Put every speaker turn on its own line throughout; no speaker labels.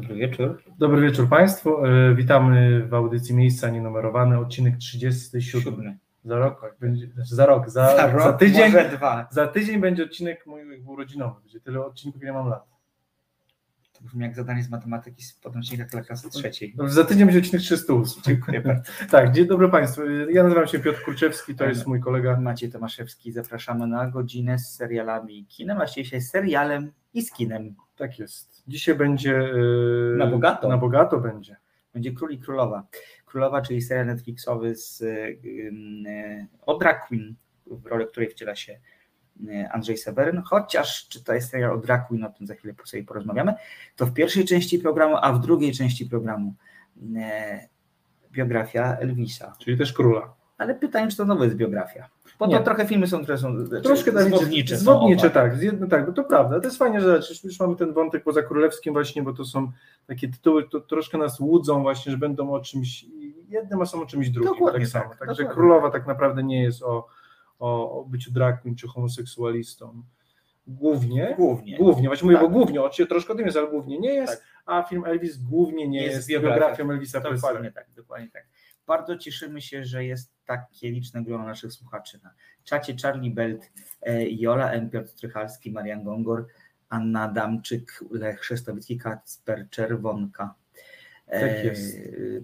Dobry wieczór.
Dobry wieczór Państwu. E, witamy w audycji Miejsca Nienumerowane, odcinek 37.
Siódmy.
Za rok, będzie, znaczy za rok, za,
Za rok,
za tydzień. Za tydzień będzie odcinek mój urodzinowy. Będzie tyle odcinków, ile mam lat.
To brzmi jak zadanie z matematyki z podręcznika dla klasy trzeciej.
Dobrze, za tydzień będzie odcinek 308.
Dziękuję bardzo.
Tak, dzień dobry Państwu. Ja nazywam się Piotr Kurczewski, to jest mój kolega.
Maciej Tomaszewski, zapraszamy na godzinę z serialami kinem, a dzisiaj serialem i z kinem.
Tak jest. Dzisiaj będzie. e,
Na bogato.
Na bogato będzie.
Będzie Król i Królowa. Królowa, czyli serial Netflixowy z, y, y, o drag queen, w roli której wciela się y, Andrzej Seweryn, chociaż czy to jest serial o drag queen, o tym za chwilę sobie porozmawiamy, to w pierwszej części programu, a w drugiej części programu y, biografia Elvisa.
Czyli też króla.
Ale pytanie, czy to nowa jest biografia? Bo
Nie.
to trochę filmy są, które są
Troszkę tak,
zwodnicze.
Zwodnicze, tak. Z jedno, tak, bo to prawda. To jest fajnie, że już- już mamy ten wątek poza królewskim właśnie, bo to są takie tytuły, to troszkę nas łudzą właśnie, że będą o czymś jednym, a są o czymś drugim.
Dokładnie
tak samo.
tak,
Także
dokładnie
królowa tak naprawdę nie jest o, o, o byciu queen czy homoseksualistą. Głównie.
Głównie.
Głównie, właśnie mówię,
Tak.
bo głównie, oczywiście troszkę o tym jest, ale głównie nie jest,
Tak.
a film Elvis głównie nie
Jest
jest,
biografią.
Elvisa
Dokładnie
Presleya.
tak, dokładnie tak. Bardzo cieszymy się, że jest takie liczne grono naszych słuchaczy na czacie. Charlie Belt, e, Jola M. Piotr Strychalski, Marian Gongor, Anna Adamczyk, Lech Szestowicki, Kacper Czerwonka. E,
Tak jest.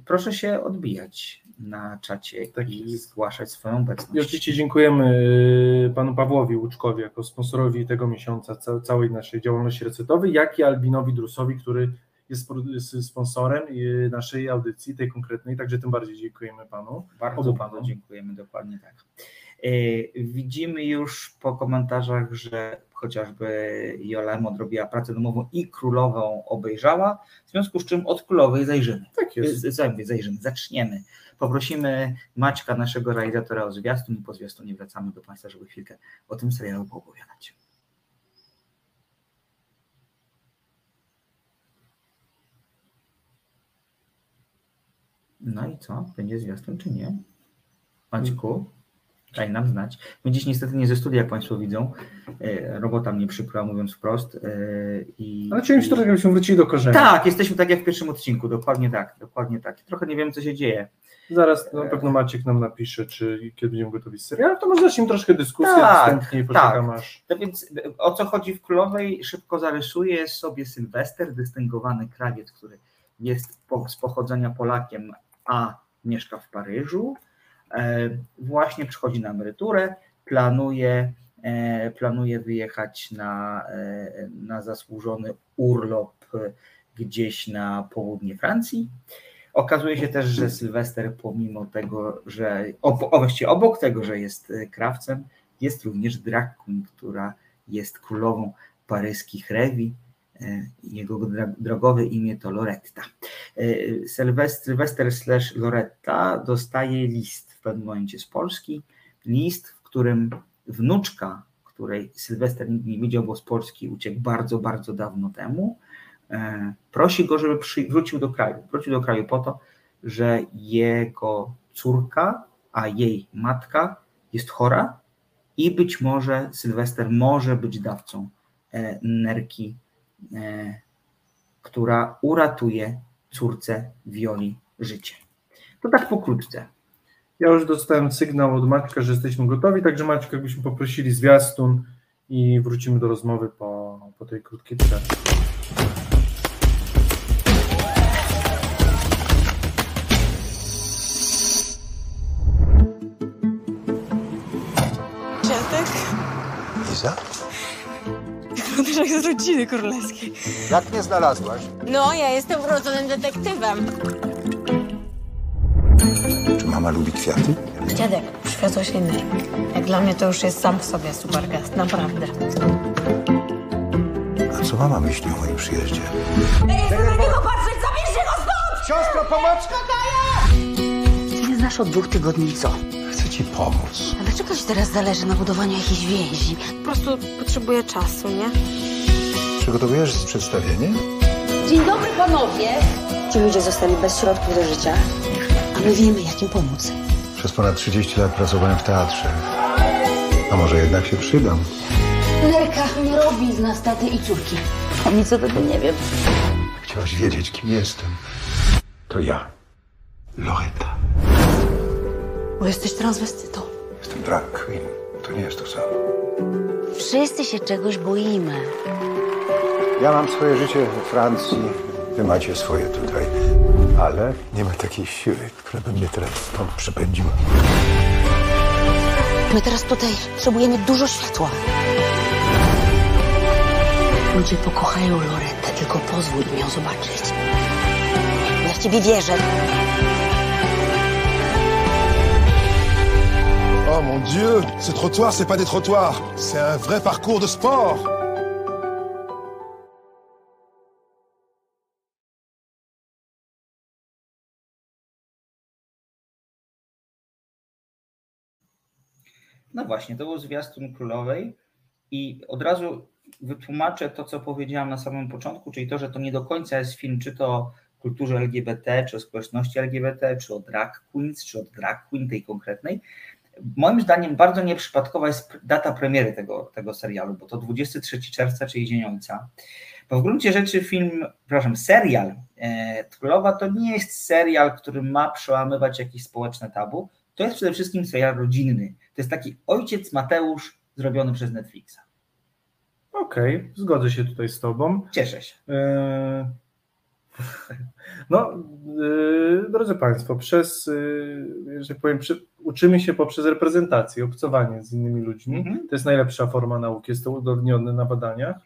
Proszę się odbijać na czacie
Tak
i
jest.
zgłaszać swoją obecność.
I oczywiście dziękujemy y, panu Pawłowi Łuczkowi jako sponsorowi tego miesiąca ca- całej naszej działalności resetowej, jak i Albinowi Drusowi, który jest sponsorem y, naszej audycji, tej konkretnej, także tym bardziej dziękujemy panu.
Bardzo,
panom.
dziękujemy, dokładnie tak. E, Widzimy już po komentarzach, że chociażby Jola M. odrobiła pracę domową i królową obejrzała, w związku z czym od królowej zajrzymy.
Tak jest.
Zajmie, zajrzymy, zaczniemy. Poprosimy Maćka, naszego realizatora o zwiastun i po zwiastunie wracamy do Państwa, żeby chwilkę o tym serialu poopowiadać. No i co? Będzie zwiastun czy nie? Maćku? Daj nam znać. My dziś niestety nie ze studia, jak Państwo widzą. E, Robota mnie przykryła, mówiąc wprost. e, I,
Ale się trochę, żebyśmy wrócili do korzeni.
tak, jesteśmy tak jak w pierwszym odcinku, dokładnie tak, dokładnie tak. Trochę nie wiem, co się dzieje.
Zaraz na pewno Maciek nam napisze, czy kiedy będziemy gotowi z serialem, to może zacznijmy troszkę dyskusję,
Tak,
wstępnie i poczekam aż...
No więc e, o co chodzi w Królowej? Szybko zarysuję sobie Sylwester, dystyngowany krawiec, który jest po, z pochodzenia Polakiem, a mieszka w Paryżu. E, właśnie przychodzi na emeryturę, planuje, e, planuje wyjechać na, e, na zasłużony urlop gdzieś na południe Francji. Okazuje się też, że Sylwester, pomimo tego, że o, obok tego, że jest krawcem, jest również drag queen, która jest królową paryskich rewi. E, Jego drogowe imię to Loretta. E, Sylwester, slash Loretta dostaje list w pewnym momencie z Polski. List, w którym wnuczka, której Sylwester nigdy nie widział, bo z Polski uciekł bardzo, bardzo dawno temu, e, prosi go, żeby wrócił do kraju. Wrócił do kraju po to, że jego córka, a jej matka jest chora i być może Sylwester może być dawcą nerki, która uratuje córce Wioli życie. To tak pokrótce.
Ja już dostałem sygnał od Maćka, że jesteśmy gotowi, także Maćka, jakbyśmy poprosili zwiastun i wrócimy do rozmowy po, po tej krótkiej przerwie.
Ciastek?
Liza?
Jak z rodziny królewskiej.
Jak mnie znalazłaś?
No, ja jestem urodzonym detektywem.
Czy mama lubi kwiaty?
Dziadek, przywiozłeś innej. Jak dla mnie to już jest sam w sobie super gest, naprawdę.
A co mama myśli o moim przyjeździe?
Siostro, pomoc!
Ty nie znasz od dwóch tygodni co?
Chcę ci pomóc.
Ale czego ci teraz zależy na budowaniu jakiejś więzi?
Po prostu potrzebuję czasu, nie?
Przygotowujesz przedstawienie?
Dzień dobry panowie! Ci ludzie zostali bez środków do życia, a my wiemy jak im pomóc.
Przez ponad 30 lat pracowałem w teatrze. A może jednak się przydam?
Nerka nie robi z nas taty i córki. A nic o tego nie wiem.
Chciałaś wiedzieć, kim jestem. To ja. Loreta.
Bo jesteś transwestytą.
Jestem drag queen. To nie jest to samo.
Wszyscy się czegoś boimy.
Ja mam swoje życie we Francji, wy macie swoje tutaj. Ale nie ma takiej siły, która by mnie teraz stąd przepędziła.
My teraz tutaj potrzebujemy dużo światła. Ludzie pokochają Loretę, tylko pozwól im ją zobaczyć. Ja w ciebie wierzę.
Oh mon Dieu, ce trottoir, c'est pas des trottoirs, c'est un vrai parcours de sport.
No właśnie, to był zwiastun królowej i od razu wytłumaczę to, co powiedziałam na samym początku, czyli to, że to nie do końca jest film, czy to kulturze LGBT, czy o społeczności LGBT, czy o drag queens, czy o drag queen tej konkretnej. Moim zdaniem bardzo nieprzypadkowa jest data premiery tego, tego serialu, bo to 23 czerwca, czyli Dzień Ojca. Bo w gruncie rzeczy film, przepraszam, serial e, Królowa to nie jest serial, który ma przełamywać jakieś społeczne tabu. To jest przede wszystkim serial rodzinny. To jest taki ojciec Mateusz zrobiony przez Netflixa.
Okej, zgodzę się tutaj z Tobą.
Cieszę się.
E, No, e, drodzy Państwo, przez, e, że tak powiem, przy, uczymy się poprzez reprezentację, obcowanie z innymi ludźmi.
Mhm.
To jest najlepsza forma nauki, jest to udowodnione na badaniach.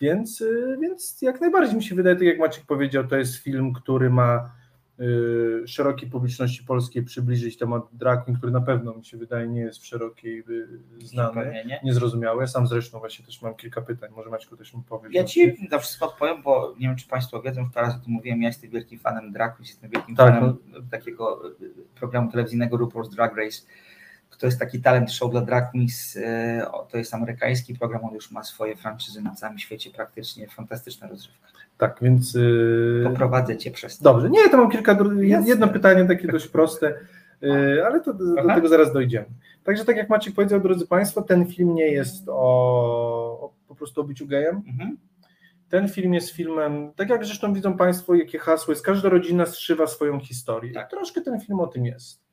Więc, e, więc jak najbardziej mi się wydaje, tak jak Maciek powiedział, to jest film, który ma szerokiej publiczności polskiej przybliżyć temat drag queen, który na pewno mi się wydaje nie jest w szerokiej e, znany, niezrozumiały. Ja sam zresztą właśnie też mam kilka pytań, może Maćku też mi powiesz.
Ja ci za wszystko odpowiem, bo nie wiem, czy Państwo wiedzą, już parę razy o tym mówiłem, ja jestem wielkim fanem drag, jestem wielkim
Tak,
fanem takiego y, programu telewizyjnego RuPaul's Drag Race. To jest taki talent show dla drag queens, o, to jest amerykański program, on już ma swoje franczyzy na całym świecie, praktycznie fantastyczna rozrywka.
Tak, więc... e,
Poprowadzę Cię przez to.
Dobrze, nie, to mam kilka, jedno pytanie takie dość proste, yy, ale to do, tego zaraz dojdziemy. Także tak jak Maciek powiedział, drodzy Państwo, ten film nie jest o, o po prostu o byciu gejem.
Mhm.
Ten film jest filmem, tak jak zresztą widzą Państwo, jakie hasło jest, każda rodzina zszywa swoją historię.
Tak.
Troszkę ten film o tym jest.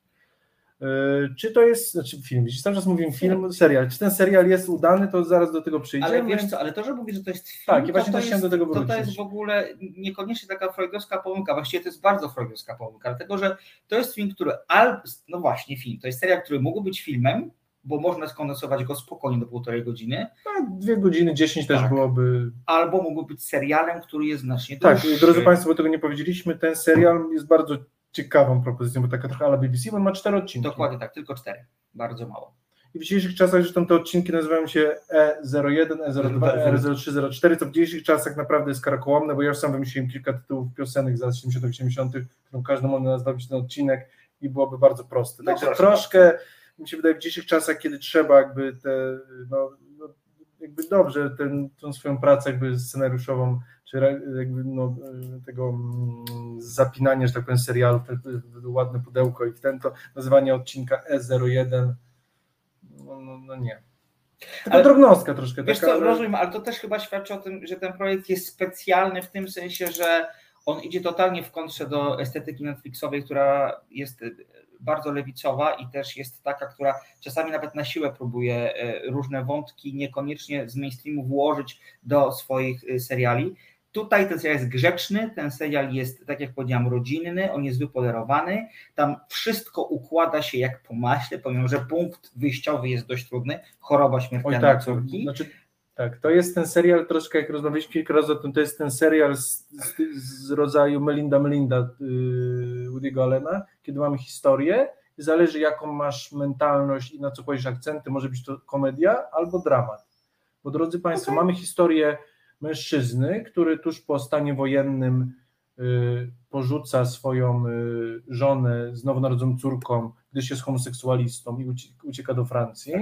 Yy, Czy to jest, znaczy film, jeśli cały czas mówię film, serial, czy ten serial jest udany, to zaraz do tego przyjdziemy.
Ale wiesz co, ale to, że mówisz, że to jest film,
Tak,
to,
właśnie
to,
też
jest,
do tego
to, to jest w ogóle niekoniecznie taka freudowska pomyłka, właściwie to jest bardzo freudowska pomyłka, dlatego że to jest film, który, al, no właśnie film, to jest serial, który mógł być filmem, bo można skondensować go spokojnie do półtorej godziny,
No, dwie godziny, dziesięć też
Tak.
byłoby
albo mógł być serialem, który jest znacznie
Tak,
dłuższy.
drodzy Państwo, bo tego nie powiedzieliśmy, ten serial jest bardzo ciekawą propozycją, bo taka trochę ala BBC, bo on ma cztery odcinki.
Dokładnie tak, tylko cztery, bardzo mało.
I w dzisiejszych czasach zresztą te odcinki nazywają się E E01, E02, E03, 04, co w dzisiejszych czasach naprawdę jest karakołomne, bo ja już sam wymyśliłem kilka tytułów piosenek z lat 70 80 którą każdy może nazwać ten odcinek i byłoby bardzo proste.
No
Także
proszę
troszkę, mi się wydaje, w dzisiejszych czasach, kiedy trzeba jakby te, no, no jakby dobrze ten, tą swoją pracę jakby scenariuszową, czy jakby no, tego mm, zapinania, że tak powiem, serialu, ładne pudełko i w ten to nazywanie odcinka E01, no, no, no nie. Taka
Ale-
drobnostka troszkę.
Wiesz
taka,
co, rozumiem, ale to też chyba świadczy o tym, że ten projekt jest specjalny w tym sensie, że on idzie totalnie w kontrze do estetyki Netflixowej, która jest y, bardzo lewicowa i też jest taka, która czasami nawet na siłę próbuje y, różne wątki niekoniecznie z mainstreamu włożyć do swoich y, seriali. Tutaj ten serial jest grzeczny, ten serial jest, tak jak powiedziałam, rodzinny, on jest wypolerowany, tam wszystko układa się jak po maśle, pomimo że punkt wyjściowy jest dość trudny, choroba
Oj
śmiertelna
tak,
córki.
znaczy, tak, to jest ten serial troszkę, jak rozmawialiśmy kilka razy o tym, to jest ten serial z, z, z rodzaju Melinda Melinda yy, Woody'ego Allena, kiedy mamy historię. Zależy jaką masz mentalność i na co kładziesz akcenty, może być to komedia albo dramat. Bo drodzy Państwo, mamy historię mężczyzny, który tuż po stanie wojennym yy, porzuca swoją yy, żonę z nowonarodzoną córką, gdyż jest homoseksualistą i ucie- ucieka do Francji.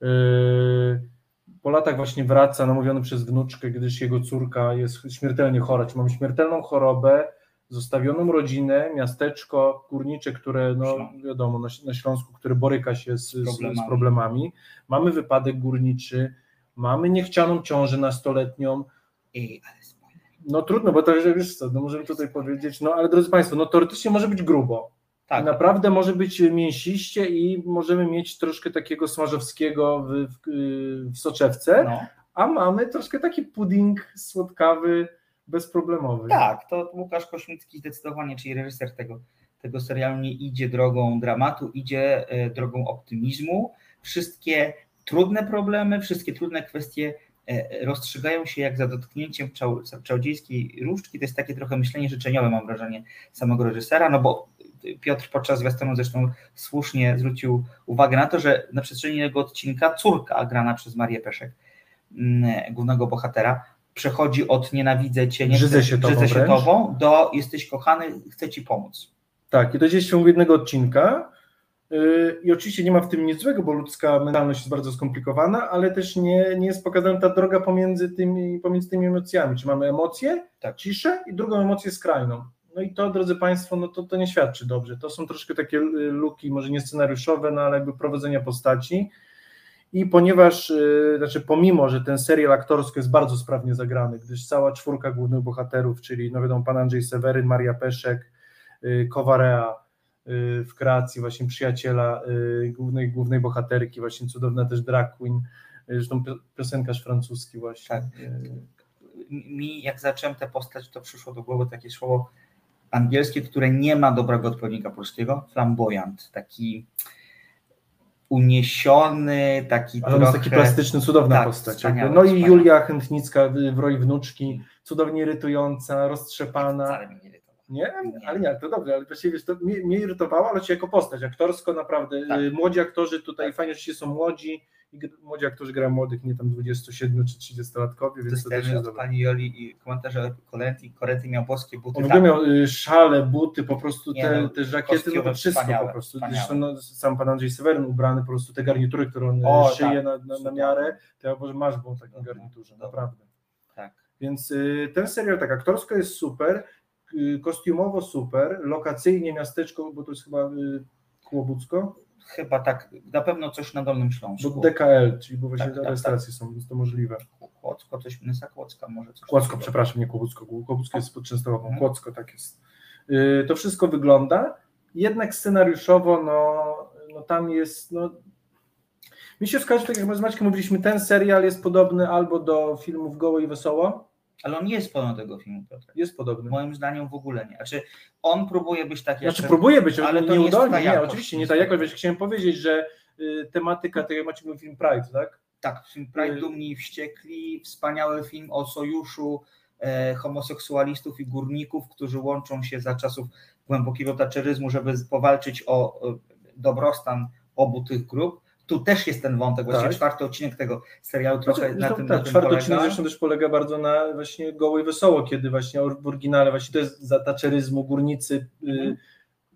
Yy, po latach właśnie wraca, namówiony przez wnuczkę, gdyż jego córka jest śmiertelnie chora. Czyli mamy śmiertelną chorobę, zostawioną rodzinę, miasteczko górnicze, które, no wiadomo, na, na Śląsku, które boryka się z, z, z problemami. Mamy wypadek górniczy, mamy niechcianą ciążę nastoletnią,
spoiler.
No trudno, bo to wiesz co, no możemy tutaj powiedzieć, no ale drodzy Państwo, no teoretycznie może być grubo.
Tak,
Naprawdę może być mięsiście i możemy mieć troszkę takiego smażowskiego w, w, w soczewce,
no.
a mamy troszkę taki pudding słodkawy, bezproblemowy.
tak, to Łukasz Kośmicki zdecydowanie, czyli reżyser tego, tego serialu, nie idzie drogą dramatu, idzie e, drogą optymizmu. Wszystkie trudne problemy, wszystkie trudne kwestie e, rozstrzygają się jak za dotknięciem czał, czarodziejskiej różdżki. To jest takie trochę myślenie życzeniowe, mam wrażenie, samego reżysera, no bo Piotr podczas zwiastunu zresztą słusznie zwrócił uwagę na to, że na przestrzeni tego odcinka córka grana przez Marię Peszek, mm, głównego bohatera, przechodzi od nienawidzę cię, nie
Brzydzę się tobą
brzydzę się
wręcz.
tobą do jesteś kochany, chcę ci pomóc.
Tak, i to się w ciągu jednego odcinka. Yy, I oczywiście nie ma w tym nic złego, bo ludzka mentalność jest bardzo skomplikowana, ale też nie, nie jest pokazana ta droga pomiędzy tymi, pomiędzy tymi emocjami. Czy mamy emocje,
Tak.
ciszę i drugą emocję skrajną. No i to, drodzy Państwo, no to, to nie świadczy dobrze. To są troszkę takie y, luki, może nie scenariuszowe, no ale jakby prowadzenia postaci. I ponieważ, y, znaczy pomimo, że ten serial aktorsko jest bardzo sprawnie zagrany, gdyż cała czwórka głównych bohaterów, czyli no wiadomo, pan Andrzej Seweryn, Maria Peszek, y, Kowarea y, w kreacji właśnie przyjaciela y, głównej, głównej bohaterki, właśnie cudowna też drag queen, y, zresztą pio- piosenkarz francuski właśnie.
Tak.
Y,
Mi, jak zacząłem tę postać, to przyszło do głowy takie słowo angielskie, które nie ma dobrego odpowiednika polskiego, flamboyant, taki uniesiony, taki
Ale
trochę...
taki plastyczny, cudowna
Tak,
postać. No i
wspaniały.
Julia Chętnicka w roli wnuczki, cudownie irytująca, roztrzepana.
Wcale mnie nie.
Nie? Ale nie, to dobrze, ale właściwie wiesz, to mnie, mnie irytowało, ale cię jako postać, aktorsko naprawdę,
Tak.
y, młodzi aktorzy tutaj,
Tak.
fajnie, że ci są młodzi, i młodzi aktorzy grają młodych, nie tam 27 czy 30-latkowie, więc to też jest dobre.
pani Joli i komentarze Korenty, Korenty miał boskie buty.
On
tak.
miał y, szale, buty, po prostu
Nie,
te,
no,
te żakiety, no to wszystko po prostu. Zresztą no, sam pan Andrzej Seweryn ubrany, po prostu te garnitury, które on
O,
o, szyje
tak.
na, na, na miarę, to ja może masz w takim garniturze, naprawdę.
Tak.
Więc y, ten serial tak aktorsko jest super, y, kostiumowo super, lokacyjnie miasteczko, bo to jest chyba y, Kłobucko,
Chyba tak, na pewno coś na Dolnym Śląsku.
bo DKL, czyli bo właśnie
Tak,
te
tak,
rejestracje są, więc to możliwe.
Kłodzko, coś Nysa Kłodzka może coś
Kłodzko,
takiego.
przepraszam, nie Kłobucko, Kłobucko jest pod Częstochową,
Mhm.
Kłodzko tak jest. Y, To wszystko wygląda, jednak scenariuszowo, no, no tam jest, no, mi się skojarzy, tak jak z Maćkiem mówiliśmy, ten serial jest podobny albo do filmów Goło i Wesoło,
Ale on nie jest pełen tego filmu, Piotr.
jest podobny.
Moim zdaniem w ogóle nie. Znaczy, on próbuje być tak jak.
Znaczy próbuje być, ale
to
nieudolnie, nie, oczywiście nie ta jakość, wiesz, chciałem powiedzieć, że y, tematyka, tak jak macie mówił film Pride, tak?
Tak, film Pride
Y-
Dumni i Wściekli, wspaniały film o sojuszu e, homoseksualistów i górników, którzy łączą się za czasów głębokiego taczeryzmu, żeby powalczyć o e, dobrostan obu tych grup. Tu też jest ten wątek, właściwie
Tak.
czwarty odcinek tego serialu trochę
Znaczy,
na
zresztą
tym,
tak,
na tym
czwarty
polega.
odcinek zresztą też polega bardzo na właśnie Goło i Wesoło, kiedy właśnie w oryginale właśnie to jest za taczeryzmu, górnicy y,
Mhm.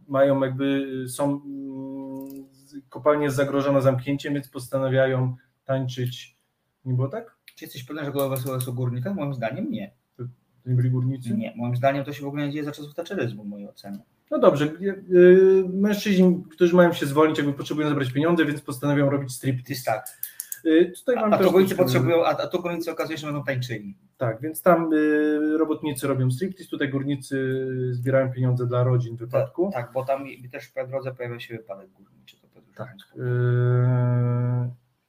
mają jakby, y, są, mm, kopalnia jest zagrożona zamknięciem, więc postanawiają tańczyć. Nie było tak?
Czy jesteś pewien, że Goła Wesołe są górnika? Moim zdaniem nie.
To nie byli górnicy?
Nie, moim zdaniem to się w ogóle nie dzieje za czasów taczeryzmu, w mojej ocenie.
No dobrze, y, y, mężczyźni, którzy mają się zwolnić, jakby potrzebują zabrać pieniądze, więc postanawiają robić striptease.
Tak.
Y, Tutaj
A, a to górnicy potrzebują, a, a tu górnicy okazuje się, że będą tańczyli.
Tak, więc tam y, robotnicy robią striptease, tutaj górnicy zbierają pieniądze dla rodzin w wypadku.
Tak, bo tam też po drodze pojawia się wypadek górniczy. To
Tak. Yy,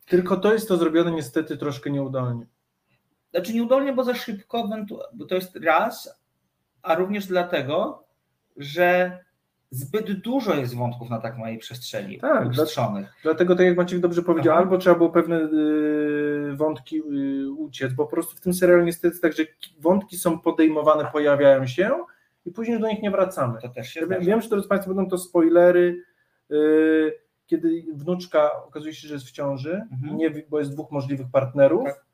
tylko to jest to zrobione niestety troszkę nieudolnie.
Znaczy nieudolnie, bo za szybko, bo to jest raz, a również dlatego, że zbyt dużo jest wątków na tak małej przestrzeni
Tak,
ustrzonych.
Dlatego, tak jak Maciek dobrze powiedział,
Aha.
albo trzeba było pewne y, wątki y, uciec, bo po prostu w tym serialu niestety tak, że wątki są podejmowane, pojawiają się i później do nich nie wracamy.
To też się
Ja wiem, że drodzy Państwo będą to spoilery, y, kiedy wnuczka okazuje się, że jest w ciąży,
Mhm.
nie, bo jest dwóch możliwych partnerów.
Tak.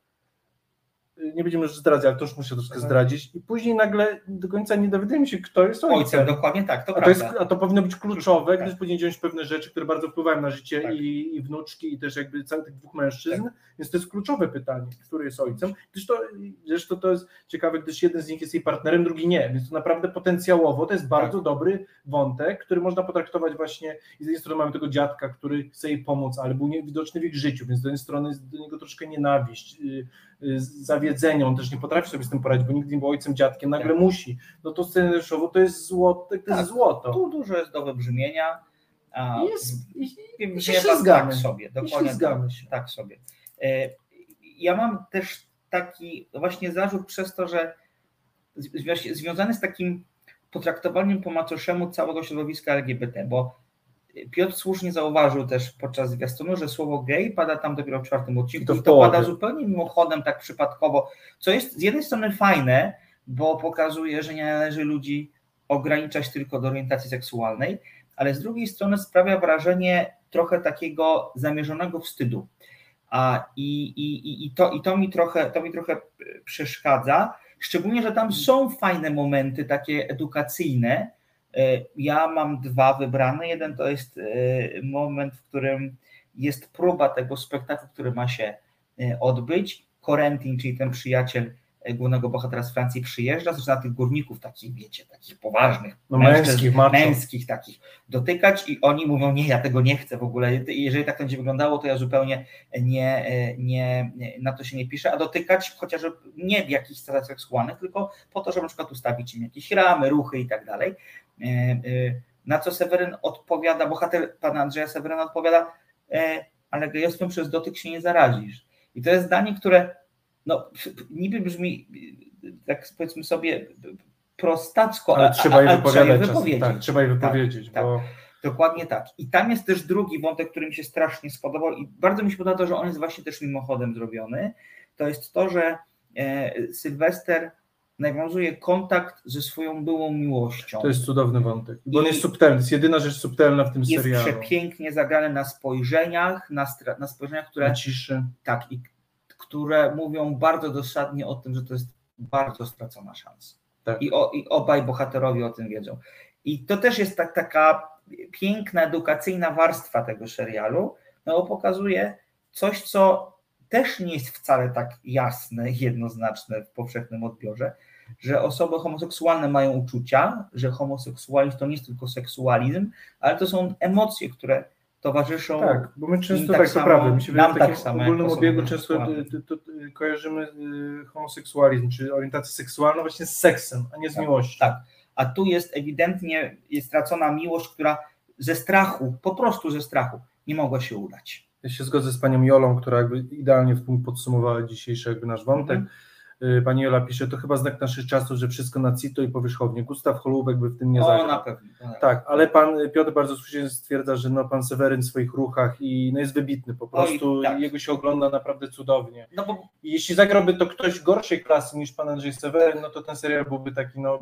Nie będziemy już zdradzać, ale to już muszę troszkę
Mhm.
zdradzić. I później nagle do końca nie dowiadujemy się, kto jest
Ojcem,
ojcem.
dokładnie tak, to
A to, jest,
prawda.
a to powinno być kluczowe,
Tak.
gdyż później dzieją się pewne rzeczy, które bardzo wpływają na życie
Tak.
i, i wnuczki, i też jakby całych tych dwóch mężczyzn, więc to jest kluczowe pytanie, który jest ojcem. Gdyż to, zresztą to jest ciekawe, gdyż jeden z nich jest jej partnerem, drugi nie, więc to naprawdę potencjałowo to jest bardzo
Tak.
dobry wątek, który można potraktować właśnie, i z jednej strony mamy tego dziadka, który chce jej pomóc, ale był niewidoczny w ich życiu, więc z jednej strony jest do niego troszkę nienawiść, y, zawiedzenia, on też nie potrafi sobie z tym poradzić, bo nigdy nie był ojcem, dziadkiem, nagle musi, no to scenariuszowo to jest złoto, to jest
Tak.
złoto.
Tu dużo jest do wybrzmienia. A
Jest, i, i się
wie pan,
ślizgamy.
Tak sobie, dokładnie tak,
się.
tak sobie. Ja mam też taki właśnie zarzut przez to, że związany z takim potraktowaniem po macoszemu całego środowiska LGBT, bo Piotr słusznie zauważył też podczas zwiastunu, że słowo gay pada tam dopiero w czwartym odcinku
I to
i pada zupełnie mimochodem, tak przypadkowo, co jest z jednej strony fajne, bo pokazuje, że nie należy ludzi ograniczać tylko do orientacji seksualnej, ale z drugiej strony sprawia wrażenie trochę takiego zamierzonego wstydu. A, i, i, i- to, I to mi trochę, to mi trochę przeszkadza, szczególnie, że tam są fajne momenty takie edukacyjne. E, Ja mam dwa wybrane. Jeden to jest e, moment, w którym jest próba tego spektaklu, który ma się e, odbyć. Corentin, czyli ten przyjaciel głównego bohatera z Francji przyjeżdża, zaczyna tych górników takich, wiecie, takich poważnych,
No męskich,
męskich takich dotykać i oni mówią, nie, ja tego nie chcę w ogóle, jeżeli tak będzie wyglądało, to ja zupełnie nie, nie, nie na to się nie piszę, a dotykać chociażby nie w jakichś celach seksualnych, tylko po to, żeby na przykład ustawić im jakieś ramy, ruchy i tak dalej. E, e, Na co Seweryn odpowiada, bohater pana Andrzeja Seweryna odpowiada, e, ale gejostwem przez dotyk się nie zarazisz. I to jest zdanie, które no, niby brzmi, tak powiedzmy sobie, prostacko,
Ale trzeba je czasem.
wypowiedzieć.
Tak, trzeba je
Tak,
wypowiedzieć,
tak.
bo
Dokładnie tak. I tam jest też drugi wątek, który mi się strasznie spodobał i bardzo mi się podoba to, że on jest właśnie też mimochodem zrobiony. To jest to, że Sylwester nawiązuje kontakt ze swoją byłą miłością.
to jest cudowny wątek. Bo on
I-
jest subtelny, to jest jedyna rzecz subtelna w tym
jest
serialu.
przepięknie zagrany na spojrzeniach, na, na spojrzeniach, które
Na ciszy.
tak, i które mówią bardzo dosadnie o tym, że to jest bardzo stracona szansa.
Tak.
I, o, I obaj bohaterowie o tym wiedzą. I to też jest tak, taka piękna, edukacyjna warstwa tego serialu, no bo pokazuje coś, co też nie jest wcale tak jasne, jednoznaczne w powszechnym odbiorze, że osoby homoseksualne mają uczucia, że homoseksualizm to nie jest tylko seksualizm, ale to są emocje, które towarzyszą
Tak, bo my często tak,
tak
to
samo,
prawda, my się
nam
w takim
tak samo,
ogólnym obiegu często y, to, to, y, kojarzymy y, homoseksualizm, czy orientację seksualną właśnie z seksem, a nie z
Tak,
miłością.
tak. A tu jest ewidentnie jest stracona miłość, która ze strachu, po prostu ze strachu, nie mogła się udać.
Ja się zgodzę z panią Jolą, która jakby idealnie w punkt podsumowała dzisiejszy jakby nasz wątek.
Mhm.
Y, Pani Jola pisze, to chyba znak naszych czasów, że wszystko na cito i powierzchownie. Gustaw Holubek by w tym nie zagrał.
na pewno.
Tak, ale pan Piotr bardzo słusznie stwierdza, że no, pan Seweryn w swoich ruchach i no, jest wybitny po prostu.
tak.
Jego się ogląda naprawdę cudownie.
No bo
jeśli zagrałby to ktoś gorszej klasy niż pan Andrzej Seweryn, no to ten serial byłby taki no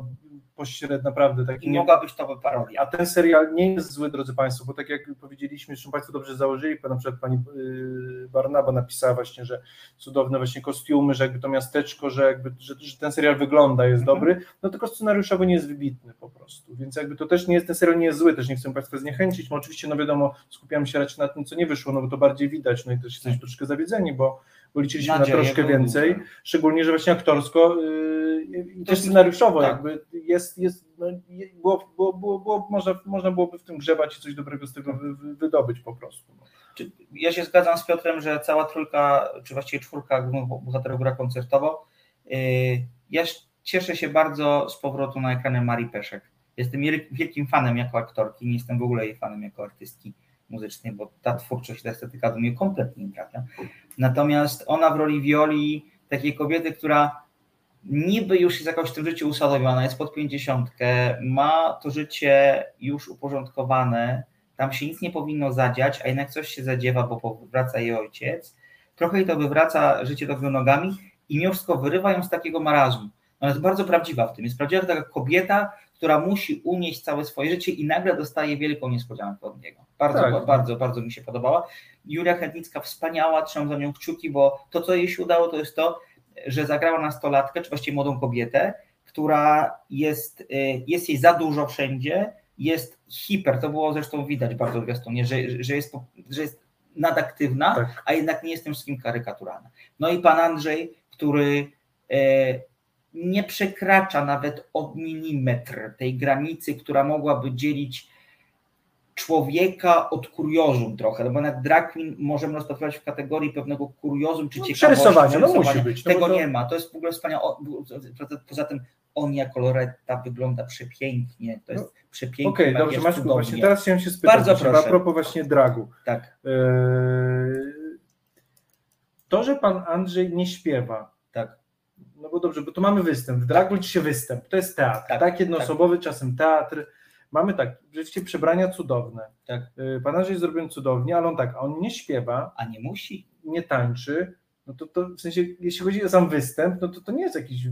pośrednio naprawdę taki
i mogła być to parodia.
A ten serial nie jest zły, drodzy Państwo, bo tak jak powiedzieliśmy, zresztą Państwo dobrze założyli, na przykład pani yy, Barnaba napisała właśnie, że cudowne właśnie kostiumy, że jakby to miasteczko, że jakby że, że ten serial wygląda, jest
Mhm.
dobry, no tylko scenariuszowo nie jest wybitny po prostu, więc jakby to też nie jest, ten serial nie jest zły, też nie chcę Państwa zniechęcić, no oczywiście no wiadomo, skupiamy się raczej na tym, co nie wyszło, no bo to bardziej widać, no i też jesteśmy troszkę zawiedzeni, bo, bo liczyliśmy na troszkę więcej, szczególnie, że właśnie aktorsko yy, i
To
też scenariuszowo
tak.
jakby jest, jest no, było, było, było, było, można, można byłoby w tym grzebać i coś dobrego z tego wy, wy, wydobyć po prostu. No.
Ja się zgadzam z Piotrem, że cała trójka, czy właściwie czwórka głównych bohaterów gra koncertowo. Yy, Ja cieszę się bardzo z powrotu na ekranie Marii Peszek. Jestem wiel- wielkim fanem jako aktorki, nie jestem w ogóle jej fanem jako artystki muzycznej, bo ta twórczość, ta estetyka do mnie kompletnie nie trafia. Natomiast ona w roli Violi, takiej kobiety, która niby już jest jakoś w tym życiu usadowiona, jest pod pięćdziesiątkę, ma to życie już uporządkowane, tam się nic nie powinno zadziać, a jednak coś się zadziewa, bo powraca jej ojciec. Trochę jej to wywraca życie do góry nogami i mimo wszystko wyrywa ją z takiego marazmu. Ona jest bardzo prawdziwa w tym. Jest prawdziwa taka kobieta, która musi unieść całe swoje życie i nagle dostaje wielką niespodziankę od niego. Bardzo,
Tak.
bardzo, bardzo mi się podobała. Julia Chętnicka wspaniała, trzymam za nią kciuki, bo to, co jej się udało, to jest to, że zagrała nastolatkę, czy właściwie młodą kobietę, która jest, y, jest jej za dużo wszędzie, jest hiper, to było zresztą widać bardzo w zwiastunie, że, że, jest, że jest nadaktywna,
Tak.
a jednak nie jest tym wszystkim karykaturalna. No i pan Andrzej, który e, nie przekracza nawet o milimetr tej granicy, która mogłaby dzielić człowieka od kuriozum trochę, no bo na drag queen możemy rozpatrywać w kategorii pewnego kuriozum czy
No,
ciekawości.
przerysowania, no musi być, no
Tego
to-
nie ma, to jest w ogóle wspaniałe. Poza- tym Onia Koloretta wygląda przepięknie, to jest przepięknie.
No, Okej,
makijaż
dobrze, Maćku, właśnie teraz chciałem się spytać
Bardzo proszę.
a propos właśnie dragu.
Tak,
Eee, To, że pan Andrzej nie śpiewa,
tak.
No bo dobrze, bo tu mamy występ, w liczy się występ, to jest teatr,
Tak,
tak, jednoosobowy, czasem teatr, mamy tak, rzeczywiście przebrania cudowne,
Tak.
Eee, pan Andrzej zrobił cudownie, ale on tak, on nie śpiewa,
A nie musi.
nie tańczy, no to, to w sensie, jeśli chodzi o sam występ, no to to nie jest jakiś,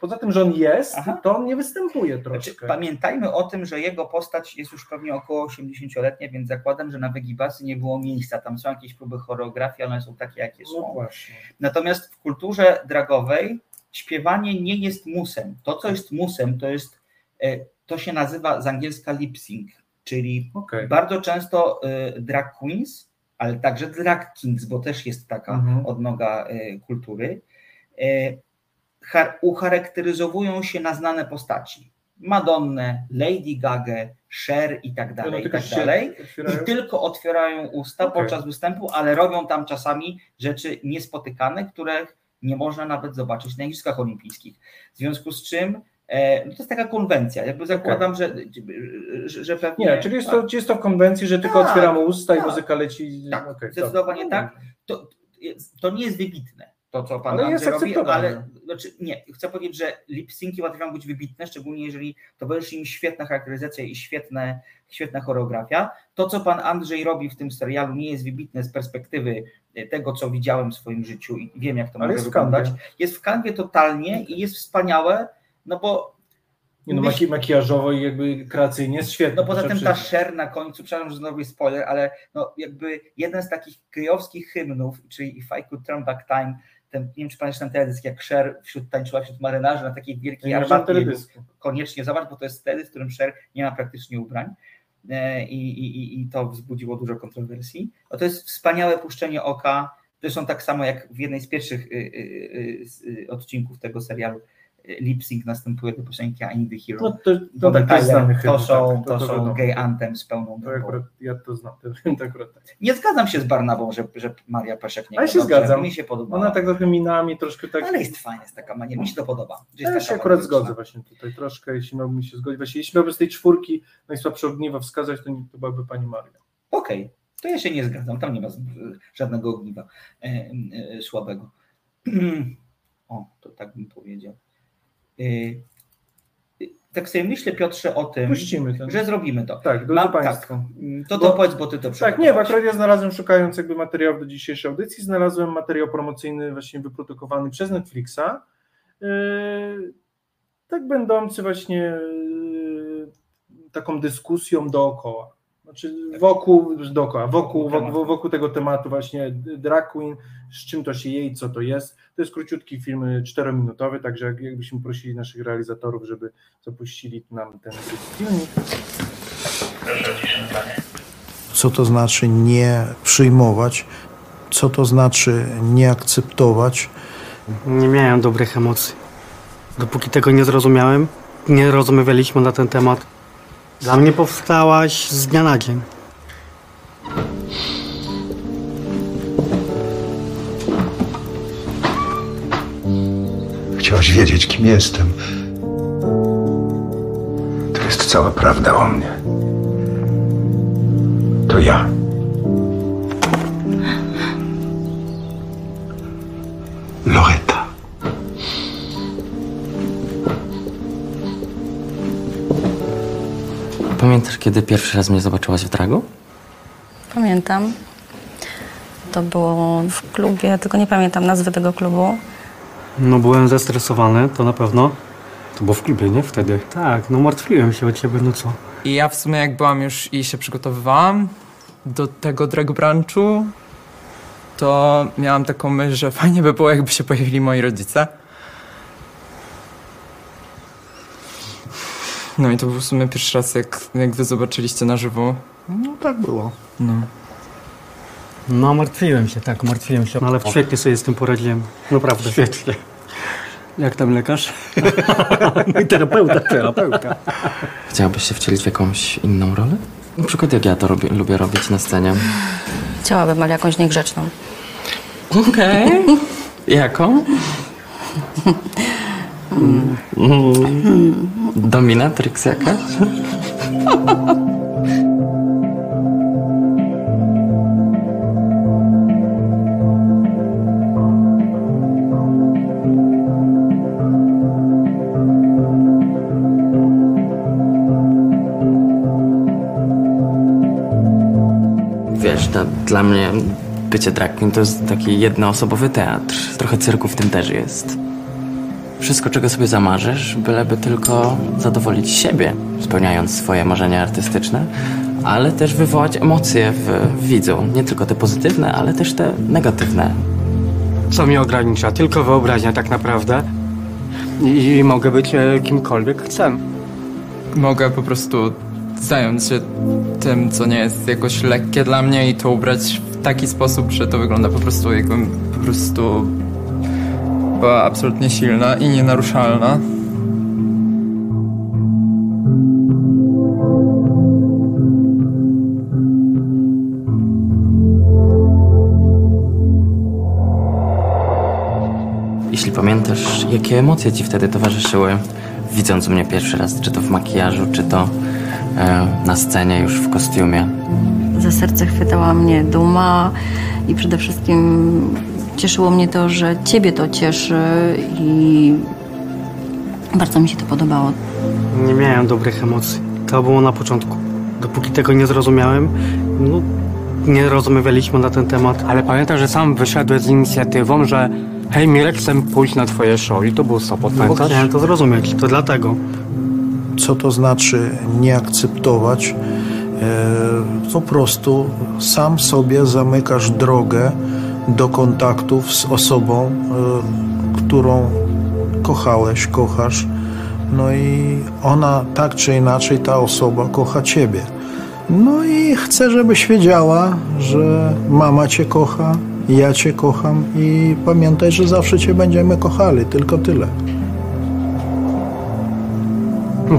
poza tym, że on jest,
Aha.
to on nie występuje
Znaczy,
troszkę.
pamiętajmy o tym, że jego postać jest już pewnie około 80-letnia, więc zakładam, że na Wegibasy nie było miejsca. Tam są jakieś próby choreografii, ale one są takie, jakie są.
No właśnie.
Natomiast w kulturze dragowej śpiewanie nie jest musem. To, co jest musem, to jest, e, to się nazywa z angielska lip sync, czyli
Okej.
bardzo często e, drag queens, ale także drag kings, bo też jest taka
Mhm.
odnoga e, kultury, ucharakteryzowują się na znane postaci. Madonnę, Lady Gaga, Cher i tak
No,
dalej, i
tylko
tak dalej.
otwierają-
I tylko otwierają usta
Okej.
podczas występu, ale robią tam czasami rzeczy niespotykane, których nie można nawet zobaczyć na Igrzyskach Olimpijskich. W związku z czym e, no to jest taka konwencja. Jakby zakładam, że, że, że pewnie.
Nie, czyli jest to, jest to w konwencji, że tylko
Tak,
otwieramy usta i
tak.
muzyka leci.
Tak,
okej,
zdecydowanie tak. To, to nie jest wybitne, to co pan
Ale
Andrzej robi, ale znaczy, nie, chcę powiedzieć, że lip-synki być wybitne, szczególnie jeżeli towarzyszy im świetna charakteryzacja i świetne, świetna choreografia. To, co pan Andrzej robi w tym serialu, nie jest wybitne z perspektywy e, tego, co widziałem w swoim życiu i wiem, jak to
Ale
może wyglądać.
kanwie.
Jest w kanwie totalnie i jest wspaniałe, no bo
Nie, no, maki, makijażowo i jakby kreacyjnie jest świetne.
No poza tym ta. Cher na końcu, przepraszam, że znowu jest spoiler, ale no jakby jeden z takich kryjowskich hymnów, czyli If I Could Turn Back Time, ten, nie wiem czy pamiętasz ten teledysk, jak Cher wśród, tańczyła wśród marynarzy na takiej wielkiej
teledysku.
Koniecznie zobacz, bo to jest teledysk, w którym Cher nie ma praktycznie ubrań E, i, i, i- to wzbudziło dużo kontrowersji. No to jest wspaniałe puszczenie oka, zresztą tak samo jak w jednej z pierwszych y, y, y, odcinków tego serialu lip sync następuje do piosenki I Need a Hero.
No to, to,
Bonnie
tak, to
to są,
tak,
to są
wiadomo.
gay anthem z pełną
To akurat, ja to znam, ten to akurat tak.
Nie zgadzam się z Barnabą, że, że Maria Peszek nie
Ale się
dobrze.
zgadzam.
Mi się podoba.
Ona tak trochę minami, troszkę tak...
Ale jest fajna, jest taka maniera. Mi się to podoba.
Ja się akurat zgodzę właśnie tutaj troszkę, jeśli miałbym się zgodzić. Właśnie, jeśli miałbym z tej czwórki najsłabsze ogniwa wskazać, to, nie, to byłaby pani Maria.
Okej, to ja się nie zgadzam. Tam nie ma żadnego ogniwa e, e, słabego. O, to tak bym powiedział. E, tak sobie myślę, Piotrze, o tym, że zrobimy to.
Tak, drodzy
Mam-
Państwo.
Mm, To to powiedz, bo ty to
Tak, nie, bo akurat ja znalazłem, szukając jakby materiałów do dzisiejszej audycji, znalazłem materiał promocyjny właśnie wyprodukowany przez Netflixa, yy, tak będący właśnie yy, taką dyskusją dookoła. Znaczy wokół, dookoła, wokół,
Wokół
wokół, wokół tego tematu właśnie drag queen, z czym to się je i co to jest. To jest króciutki film czterominutowy, także jak- jakbyśmy prosili naszych realizatorów, żeby zapuścili nam ten filmik.
Co to znaczy nie przyjmować? Co to znaczy nie akceptować?
Nie miałem dobrych emocji. Dopóki tego nie zrozumiałem, nie rozmawialiśmy na ten temat. Dla mnie powstałaś z dnia na dzień.
Chciałaś wiedzieć, kim jestem. To jest cała prawda o mnie. To ja. Loreta.
Pamiętasz, kiedy pierwszy raz mnie zobaczyłaś w dragu?
Pamiętam. To było w klubie, tylko nie pamiętam nazwy tego klubu.
No byłem zestresowany, to na pewno. To było w klubie, nie? Wtedy. Tak, no martwiłem się o ciebie, no co?
I ja w sumie jak byłam już i się przygotowywałam do tego drag brunchu, to miałam taką myśl, że fajnie by było, jakby się pojawili moi rodzice. No i to był w sumie pierwszy raz, jak, jak wy zobaczyliście na żywo.
No tak było.
No.
No martwiłem się, tak, martwiłem się. No, ale świetnie sobie z tym poradziłem. Naprawdę. Świetnie. Jak tam lekarz? Mój terapeuta, terapeuta.
Chciałabyś się wcielić w jakąś inną rolę? Na przykład jak ja to robię, lubię robić na scenie.
Chciałabym, ale jakąś niegrzeczną.
Okej. Jaką? Dominatrix jakaś? Wiesz, to dla mnie bycie drag queen to jest taki jednoosobowy teatr. Trochę cyrku w tym też jest. Wszystko, czego sobie zamarzysz, byleby tylko zadowolić siebie, spełniając swoje marzenia artystyczne, ale też wywołać emocje w, w widzu. Nie tylko te pozytywne, ale też te negatywne.
Co mnie ogranicza? Tylko wyobraźnia tak naprawdę. I, i mogę być e, kimkolwiek chcę.
Mogę po prostu zająć się tym, co nie jest jakoś lekkie dla mnie i to ubrać w taki sposób, że to wygląda po prostu jakbym po prostu była absolutnie silna i nienaruszalna.
Jeśli pamiętasz, jakie emocje ci wtedy towarzyszyły, widząc mnie pierwszy raz, czy to w makijażu, czy to e, na scenie już w kostiumie.
Za serce chwytała mnie duma i przede wszystkim cieszyło mnie to, że ciebie to cieszy i bardzo mi się to podobało.
Nie miałem dobrych emocji. To było na początku. Dopóki tego nie zrozumiałem, no, nie rozmawialiśmy na ten temat. Ale pamiętam, że sam wyszedłeś z inicjatywą, że hej Mirek, chcę pójść na twoje show i to był Sopot,
No
pamiętasz? Chciałem to zrozumieć, to dlatego.
Co to znaczy nie akceptować? E, Po prostu sam sobie zamykasz drogę do kontaktów z osobą, e, którą kochałeś, kochasz. No i ona tak czy inaczej, ta osoba kocha ciebie. No i chcę, żebyś wiedziała, że mama cię kocha, ja cię kocham i pamiętaj, że zawsze cię będziemy kochali, tylko tyle.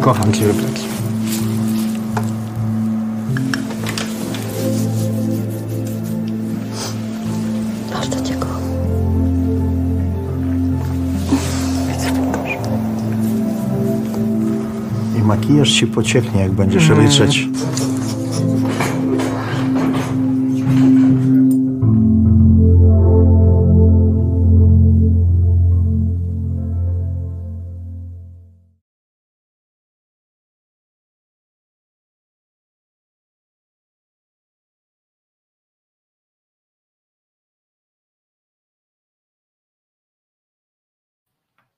Kocham cię, Blaki.
Makijaż ci pocieknie, jak będziesz ryczeć.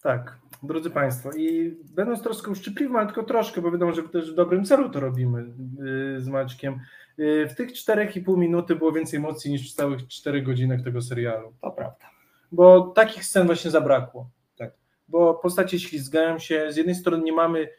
Tak, drodzy Państwo, i będąc troszkę uszczypliwym, ale tylko troszkę, bo wiadomo, że też w dobrym celu to robimy yy, z Maćkiem. Yy, w tych 4,5 minuty było więcej emocji niż w całych 4 godzinach tego serialu.
To prawda.
Bo takich scen właśnie zabrakło. Tak. Bo postacie ślizgają się. Z jednej strony nie mamy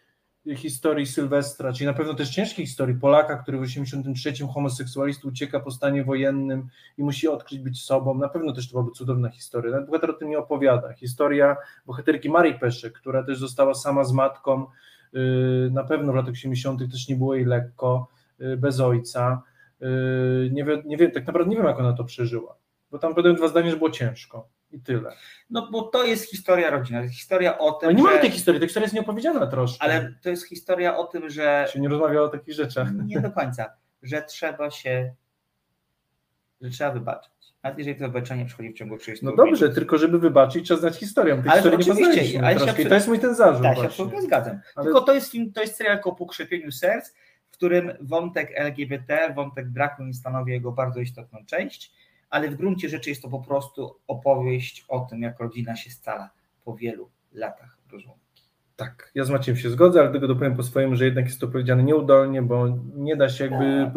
historii Sylwestra, czyli na pewno też ciężkiej historii Polaka, który w 83 homoseksualistą ucieka po stanie wojennym i musi odkryć być sobą. Na pewno też to byłaby cudowna historia. Nawet bohater o tym nie opowiada. Historia bohaterki Marii Peszek, która też została sama z matką. Yy, Na pewno w latach 80. też nie było jej lekko, yy, bez ojca. Yy, Nie wiem, nie wiem, tak naprawdę nie wiem, jak ona to przeżyła. Bo tam podałem dwa zdania, że było ciężko. I tyle.
No bo to jest historia rodziny, historia o tym,
Ale nie
że...
mamy tej historii, ta historia jest nieopowiedziana troszkę.
Ale to jest historia o tym, że...
Się nie rozmawia o takich rzeczach.
Nie do końca. Że trzeba się... że trzeba wybaczyć. Nawet jeżeli to wybaczenie przychodzi w ciągu 30
No dobrze, tylko żeby wybaczyć, trzeba znać historię. Tej
Ale
historii nie poznaliśmy
ale się
troszkę. I to jest mój ten zarzut
Tak, się
właśnie.
absolutnie zgadzam.
Ale-
Tylko to jest film, to jest serial o pokrzepieniu serc, w którym wątek LGBT, wątek drag stanowi jego bardzo istotną część, ale w gruncie rzeczy jest to po prostu opowieść o tym, jak rodzina się scala po wielu latach rozłąki.
Tak, ja z Maciem się zgodzę, ale tego dopowiem po swojemu, że jednak jest to powiedziane nieudolnie, bo nie da się jakby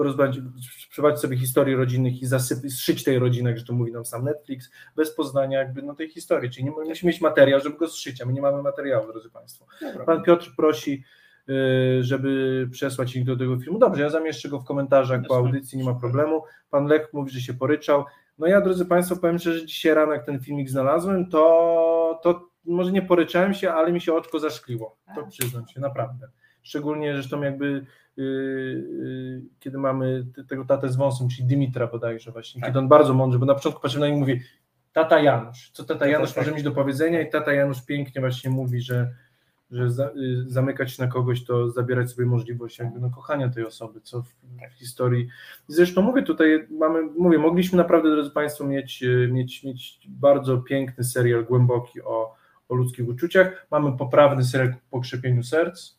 przeprowadzić sobie historii rodzinnych i zasyp, zszyć tej rodziny, jak że to mówi nam sam Netflix, bez poznania jakby no, tej historii, czyli nie musimy mieć materiał, żeby go zszyć, a my nie mamy materiału, drodzy Państwo. Pan Piotr prosi, y, żeby przesłać link do tego filmu. Dobrze, ja zamieszczę go w komentarzach po audycji, nie ma problemu. Pan Lech mówi, że się poryczał. No ja, drodzy Państwo, powiem szczerze, że dzisiaj rano, jak ten filmik znalazłem, to, to może nie poryczałem się, ale mi się oczko zaszkliło. To przyznam się, naprawdę. Szczególnie zresztą jakby yy, yy, kiedy mamy te- tego tatę z wąsem, czyli Dimitra bodajże właśnie,
Tak.
kiedy on bardzo mądrze, bo na początku patrzymy na niego i mówi tata Janusz, co tata Janusz
tak.
może mieć do powiedzenia i tata Janusz pięknie właśnie mówi, że, że za, y, zamykać na kogoś to zabierać sobie możliwość jakby no, kochania tej osoby, co w, w historii. Zresztą mówię tutaj, mamy, mówię, mogliśmy naprawdę, drodzy Państwo, mieć, y, mieć, mieć bardzo piękny serial, głęboki o, o ludzkich uczuciach. Mamy poprawny serial po krzepieniu serc.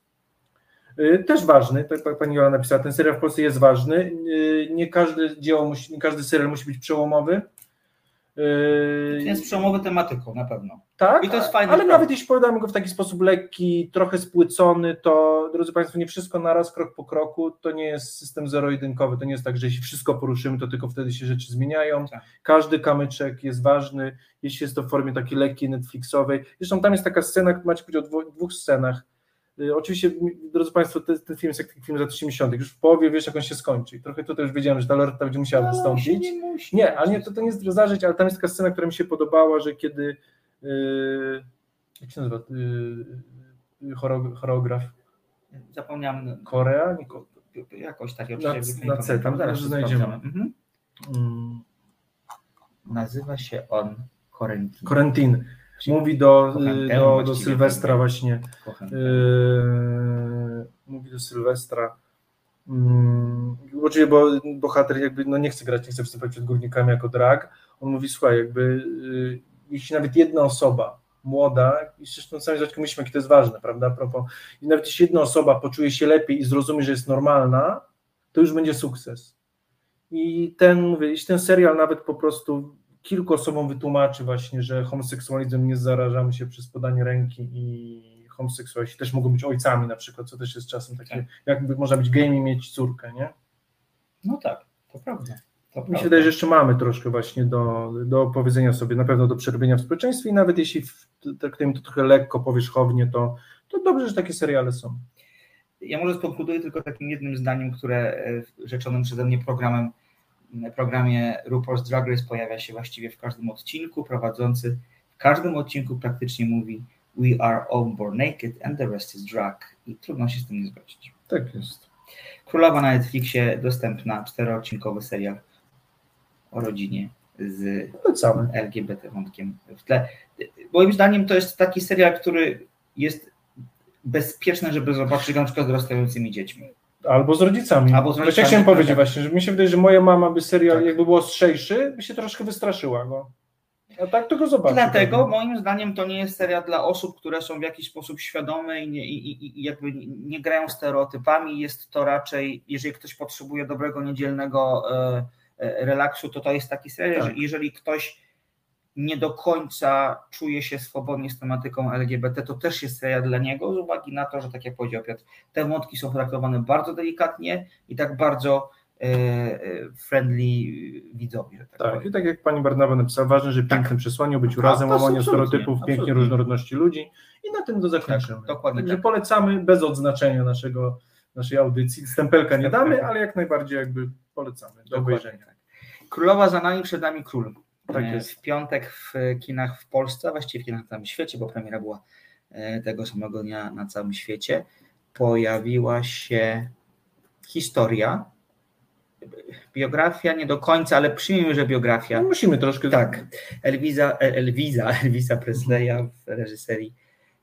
Y, Też ważny, tak jak pani Jola napisała, ten serial w Polsce jest ważny. Nie każde dzieło, musi, nie każdy serial musi być przełomowy. Y,
Jest przełomowy tematyką, na pewno.
tak,
I to jest fajne.
ale
prawda.
nawet jeśli podamy go w taki sposób lekki, trochę spłycony, to drodzy Państwo, nie wszystko naraz, krok po kroku, to nie jest system zero-jedynkowy, to nie jest tak, że jeśli wszystko poruszymy, to tylko wtedy się rzeczy zmieniają.
Tak.
Każdy kamyczek jest ważny, jeśli jest to w formie takiej lekkiej, Netflixowej. Zresztą tam jest taka scena, macie powiedzieć o dwóch scenach. Y, Oczywiście, drodzy Państwo, ten, ten film jest jak taki film z lat 80., już w połowie wiesz, jak on się skończy. I trochę tutaj już wiedziałem, że ta Loretta będzie musiała
No,
wystąpić.
nie musi.
Nie, ale nie, to, to nie jest zażyć, ale tam jest taka scena, która mi się podobała, że kiedy yy, jak się nazywa yy, choro- choreograf
Zapomniałem.
Korea? Nie, Ko-
Jakoś tak,
Na-
oczywiście.
na C, tam
zaraz
znajdziemy.
Mhm.
mm,
Nazywa się on Korentin.
Korentin mówi do,
tę
do, do Sylwestra właśnie yy, mówi do Sylwestra. Mm, oczywiście, bo bohater jakby no nie chce grać, nie chce występować przed górnikami jako drag, on mówi, słuchaj, jakby yy, jeśli nawet jedna osoba młoda, i zresztą sami zaczęliśmy myślimy, jakie to jest ważne, prawda, a propos, i nawet jeśli jedna osoba poczuje się lepiej i zrozumie, że jest normalna, to już będzie sukces. I ten, mówię, jeśli ten serial nawet po prostu kilku osobom wytłumaczy właśnie, że homoseksualizm nie zarażamy się przez podanie ręki i homoseksualiści też mogą być ojcami na przykład, co też jest czasem takie, jakby można być gejem i mieć córkę, nie?
No tak, to prawda. To
Mi się
prawda.
wydaje, że jeszcze mamy troszkę właśnie do, do powiedzenia sobie, na pewno do przerobienia w społeczeństwie i nawet jeśli traktujemy to trochę lekko, powierzchownie, to, to dobrze, że takie seriale są.
Ja może skonkluduję tylko takim jednym zdaniem, które e, rzeczonym przeze mnie programem, programie RuPaul's Drag Race pojawia się właściwie w każdym odcinku. Prowadzący w każdym odcinku praktycznie mówi We are all born naked and the rest is drag. I trudno się z tym nie zgodzić.
Tak jest.
Królowa na Netflixie dostępna, czteroodcinkowy serial o rodzinie z
Polecamy.
LGBT wątkiem w tle. Moim zdaniem to jest taki serial, który jest bezpieczny, żeby zobaczyć na przykład z dorastającymi dziećmi.
Albo z rodzicami.
Albo z
Właśnie
rodzicami,
chciałem
tak,
powiedzieć
tak.
właśnie, że mi się wydaje, że moja mama by serial,
Tak.
jakby był ostrzejszy, by się troszkę wystraszyła go. A tak to go zobaczy.
Dlatego
pewnie.
moim zdaniem to nie jest serial dla osób, które są w jakiś sposób świadome i, nie, i, i- jakby nie grają stereotypami. Jest to raczej, jeżeli ktoś potrzebuje dobrego niedzielnego e, e, relaksu, to to jest taki serial.
Tak.
że Jeżeli ktoś nie do końca czuje się swobodnie z tematyką LGBT, to też jest serial dla niego, z uwagi na to, że tak jak powiedział Piotr, te wątki są traktowane bardzo delikatnie i tak bardzo e, e, friendly widzowi. Że tak
Tak, i tak jak pani Barnawa napisała, ważne, że pięknym przesłaniu, być urazem,
jest
łamaniu stereotypów, pięknie różnorodności ludzi i na tym to zakończymy.
Tak, dokładnie
Także
tak.
polecamy bez odznaczenia naszego, naszej audycji. Stempelka nie damy, ale jak najbardziej jakby polecamy do
Dokładnie
obejrzenia.
tak. Królowa za nami, przed nami król.
Tak jest.
W piątek w kinach w Polsce, właściwie w kinach na całym świecie, bo premiera była e, tego samego dnia na całym świecie, pojawiła się historia, biografia nie do końca, ale przyjmijmy, że biografia.
No, musimy troszkę...
Tak, Elwiza, El- Elwiza, Elvisa Presleya w reżyserii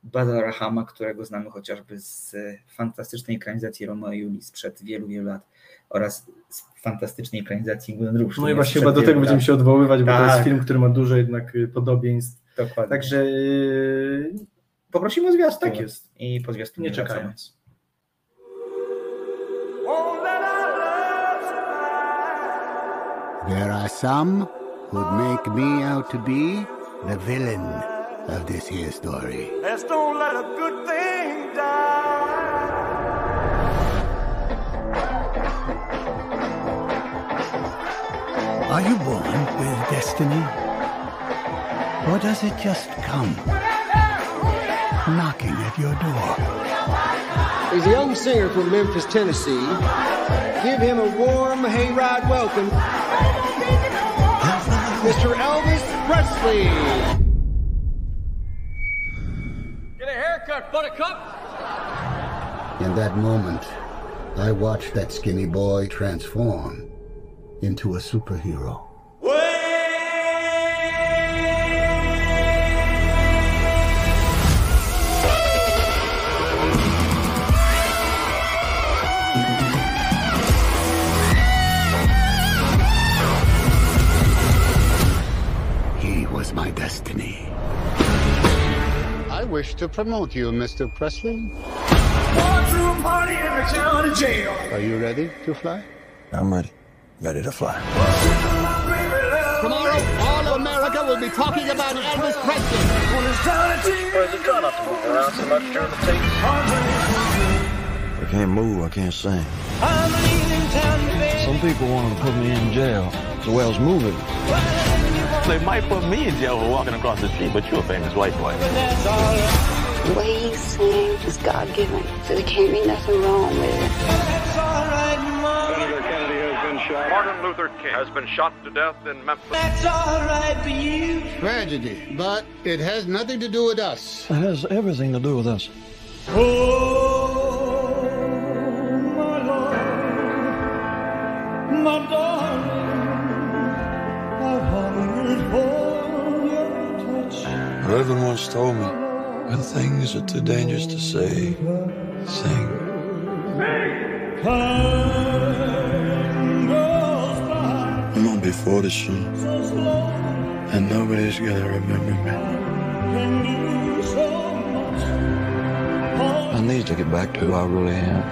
Baza Rahama, którego znamy chociażby z fantastycznej ekranizacji Romeo i Julii sprzed wielu, wielu lat oraz fantastycznej ekranizacji Moulin Rouge.
No i właśnie chyba do tego będziemy się odwoływać, bo to
Tak.
jest film, który ma dużo jednak y, podobieństw.
Dokładnie.
Także y,
Poprosimy o zwiastun.
tak jest.
I po zwiastunie
Nie
wracamy.
czekając.
There are some who'd make me out to be the villain of this here story.
Let's don't let a good thing die.
Are you born with destiny? Or does it just come knocking at your door?
He's a young singer from Memphis, Tennessee. Give him a warm hayride welcome. Mr. Elvis Presley.
Get a haircut, buttercup.
In that moment, I watched that skinny boy transform into a superhero. He was my destiny. I wish to promote you, Mr. Presley. Are you ready to fly?
I'm ready. Ready to fly.
Tomorrow, all of America will be talking about Elvis Presley.
Where's it try not to move around so much during the tapes?
I can't move, I can't sing. Some people want to put me in jail. The way I moving.
They might put me in jail for walking across the street, but you're a famous white boy.
The way he sings is God given, so there can't be nothing wrong with it.
Senator Kennedy has been shot. Martin Luther King has been shot to death in Memphis. That's all right for you.
Tragedy, but it has nothing to do with us.
It has everything to do with us.
Oh, my darling, I've hungered for your touch.
Reverend once told me, when things are too dangerous to say, sing.
Time goes by
I'm gonna be 40 soon, and nobody's gonna remember me. I need to get back to who I really am.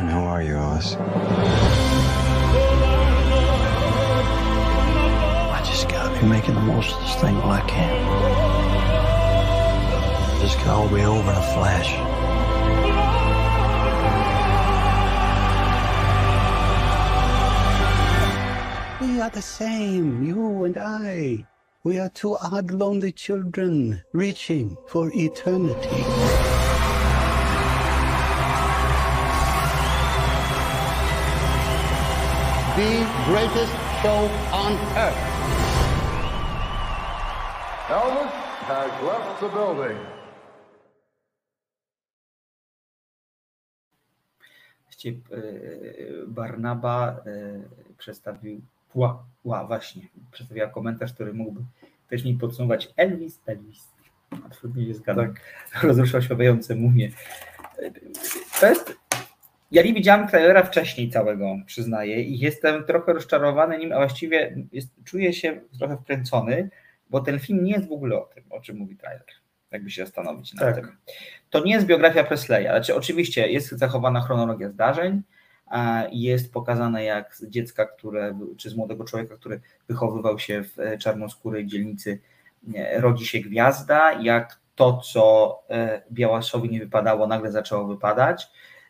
And who are you, Oz? I just gotta be making the most of this thing while I can. This can all be over in a flash.
We are the same, you and I. We are two odd, lonely children reaching for eternity. The greatest show on earth.
Elvis has left the building.
Właściwie Barnaba przedstawił Ła, ła, właśnie, przedstawiła komentarz, który mógłby też mi podsumować Elvis, Elvis. Absolutnie nie zgadzam. Rozruszał śpiewające mumie. To jest ja nie widziałem trailera wcześniej całego, przyznaję, i jestem trochę rozczarowany nim, a właściwie jest, czuję się trochę wkręcony, bo ten film nie jest w ogóle o tym, o czym mówi trailer, jakby się zastanowić nad
Tak.
tym. To nie jest biografia Presleya, znaczy oczywiście jest zachowana chronologia zdarzeń, jest pokazane jak z dziecka, które, czy z młodego człowieka, który wychowywał się w e, czarnoskórej dzielnicy, nie, rodzi się gwiazda, jak to, co e, Białaszowi nie wypadało, nagle zaczęło wypadać,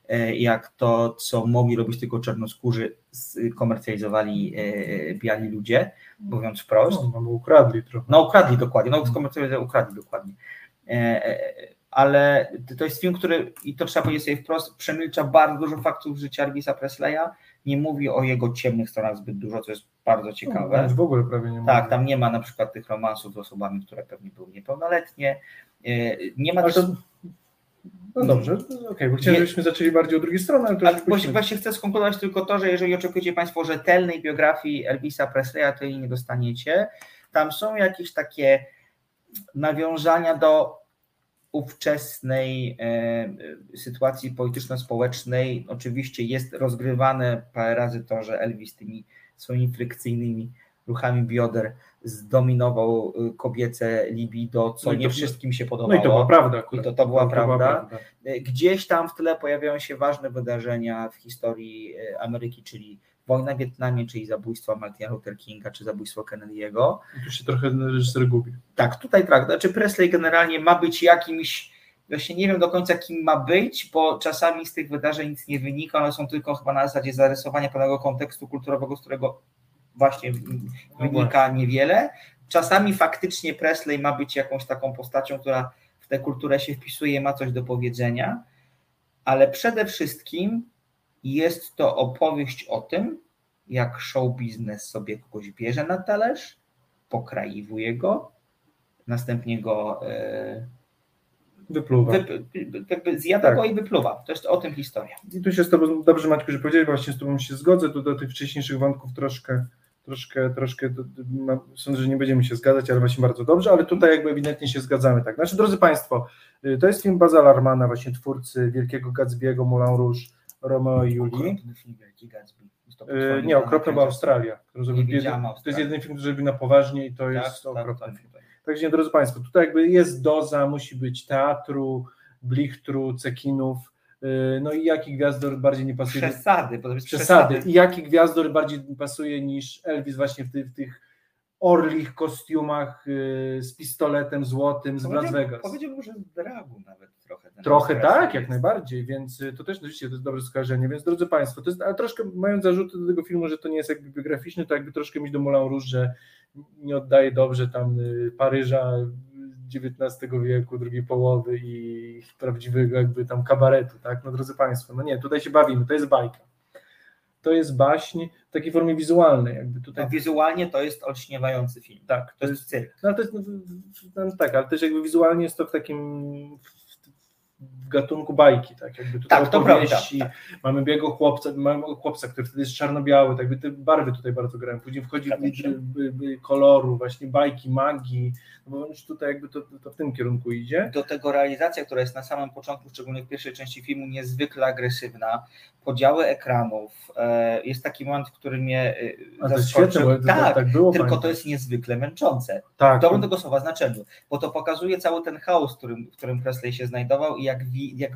e, jak to, co mogli robić tylko czarnoskórzy, komercjalizowali e, biali ludzie, mówiąc wprost.
No, no, ukradli trochę.
No ukradli dokładnie, no skomercjalizowali, ukradli dokładnie. Ale to jest film, który, i to trzeba powiedzieć sobie wprost, przemilcza bardzo dużo faktów z życia Elvisa Presleya, nie mówi o jego ciemnych stronach zbyt dużo, co jest bardzo ciekawe.
No, w ogóle prawie nie ma.
Tak, tam nie ma na przykład tych romansów z osobami, które pewnie były niepełnoletnie. E, Nie ma
Ale
też...
to- No dobrze, okej, bo chciałem, żebyśmy zaczęli bardziej od drugiej strony, ale to
Ale właśnie, właśnie chcę skonkludować tylko to, że jeżeli oczekujecie Państwo rzetelnej biografii Elvisa Presleya, to jej nie dostaniecie. Tam są jakieś takie nawiązania do ówczesnej e, sytuacji polityczno-społecznej. Oczywiście jest rozgrywane parę razy to, że Elvis tymi swoimi frykcyjnymi ruchami bioder zdominował y, kobiece libido, co
No i
nie
to-
wszystkim się
no
podobało.
i to była prawda akurat.
I to, to była
To była
prawda.
prawda.
Gdzieś tam w tle pojawiają się ważne wydarzenia w historii e, Ameryki, czyli wojna w Wietnamie, czyli zabójstwo Martina Luther Kinga, czy zabójstwo Kennedy'ego.
I Tu się trochę reżyser gubi.
Tak, tutaj tak. Znaczy Presley generalnie ma być jakimś, właśnie nie wiem do końca kim ma być, bo czasami z tych wydarzeń nic nie wynika, one są tylko chyba na zasadzie zarysowania pewnego kontekstu kulturowego, z którego właśnie wynika niewiele. Czasami faktycznie Presley ma być jakąś taką postacią, która w tę kulturę się wpisuje, ma coś do powiedzenia, ale przede wszystkim jest to opowieść o tym, jak show biznes sobie kogoś bierze na talerz, pokraiwuje go, następnie go e,
Wypluwa.
Wy, jakby zjada
Tak.
go i wypluwa. To jest o tym historia.
I tu się z Tobą, dobrze Maćku, że powiedziałeś, właśnie z Tobą się zgodzę, tu do tych wcześniejszych wątków troszkę, troszkę, troszkę, sądzę, że nie będziemy się zgadzać, ale właśnie bardzo dobrze, ale tutaj jakby ewidentnie się zgadzamy, tak. Znaczy, drodzy Państwo, y, to jest film Baza Larmana, właśnie twórcy Wielkiego Gatsby'ego, Moulin Rouge, Romeo i Julii.
Film Wielki Gatsby.
Y,
potwornie
Nie, okropna była. Australia. zrobił jeden- To jest jedyny film, który zrobił na poważnie i to
Tak,
jest
tak,
okropny
tak,
film.
tak.
Także drodzy Państwo, tutaj jakby jest doza, musi być teatru, blichtru, cekinów, yy, no i jaki gwiazdor bardziej nie pasuje?
Przesady,
przesady.
przesady.
I jaki gwiazdor bardziej pasuje niż Elvis właśnie w, ty, w tych orlich kostiumach yy, z pistoletem złotym z Las Vegas.
Powiedziałbym, że z dragu nawet trochę.
Trochę tak,
jest.
jak najbardziej, więc y, to też oczywiście to jest dobre skojarzenie, więc drodzy Państwo, to jest, ale troszkę mając zarzuty do tego filmu, że to nie jest jakby biograficzny, to jakby troszkę mi do Moulin Rouge, że nie oddaje dobrze tam y, Paryża XIX wieku, drugiej połowy i prawdziwego jakby tam kabaretu, tak, no drodzy Państwo, no nie, tutaj się bawimy, to jest bajka. To jest baśń w takiej formie wizualnej, jakby tutaj.
No, wizualnie to jest olśniewający film.
Tak,
To jest cyrk.
No, to jest, no, w- w- tak, ale też jakby wizualnie jest to w takim w, w gatunku bajki, tak, jakby tutaj
Tak, to prawda,
mamy biego chłopca, mamy chłopca, który wtedy jest czarno-biały, tak jakby te barwy tutaj bardzo grają, później wchodzi y, koloru, właśnie bajki, magii, już tutaj jakby to, to w tym kierunku idzie.
Do tego realizacja, która jest na samym początku, szczególnie w pierwszej części filmu, niezwykle agresywna. Podziały ekranów. e, Jest taki moment, który mnie e, zaskoczył. tak,
tak było,
tylko
pamiętam.
to jest niezwykle męczące.
Tak.
W dobrym tego słowa znaczeniu, bo to pokazuje cały ten chaos, w którym, w którym Presley się znajdował i jak, jak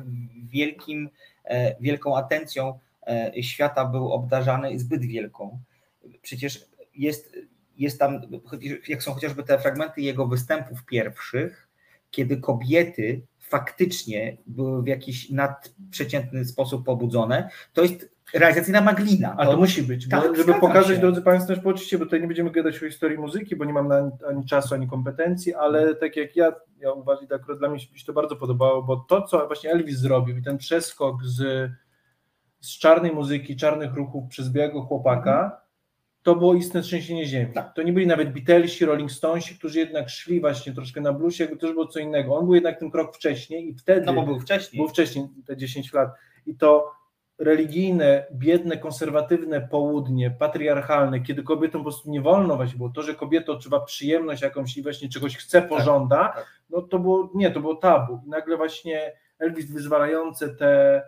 wielkim, e, wielką atencją świata był obdarzany, zbyt wielką. Przecież jest, jest tam, jak są chociażby te fragmenty jego występów pierwszych, kiedy kobiety faktycznie były w jakiś nadprzeciętny sposób pobudzone, to jest realizacyjna maglina.
A to musi być, bo,
Tak,
żeby
zgadzam
pokazać,
się.
drodzy Państwo, też, bo oczywiście, bo tutaj nie będziemy gadać o historii muzyki, bo nie mam na, ani czasu, ani kompetencji, ale tak jak ja, ja uważam, to akurat dla mnie się to bardzo podobało, bo to, co właśnie Elvis zrobił i ten przeskok z, z czarnej muzyki, czarnych ruchów przez białego chłopaka, to było istne trzęsienie ziemi.
Tak.
To nie byli nawet Beatlesi, Rolling Stonesi, którzy jednak szli właśnie troszkę na bluesie, to już było co innego. On był jednak ten krok wcześniej i wtedy...
No bo był wcześniej.
Był wcześniej, te 10 lat. I to religijne, biedne, konserwatywne południe, patriarchalne, kiedy kobietom po prostu nie wolno właśnie było, to, że kobieta odczuwa przyjemność jakąś i właśnie czegoś chce, pożąda, no to było, nie, to było tabu. I nagle właśnie Elvis wyzwalające te,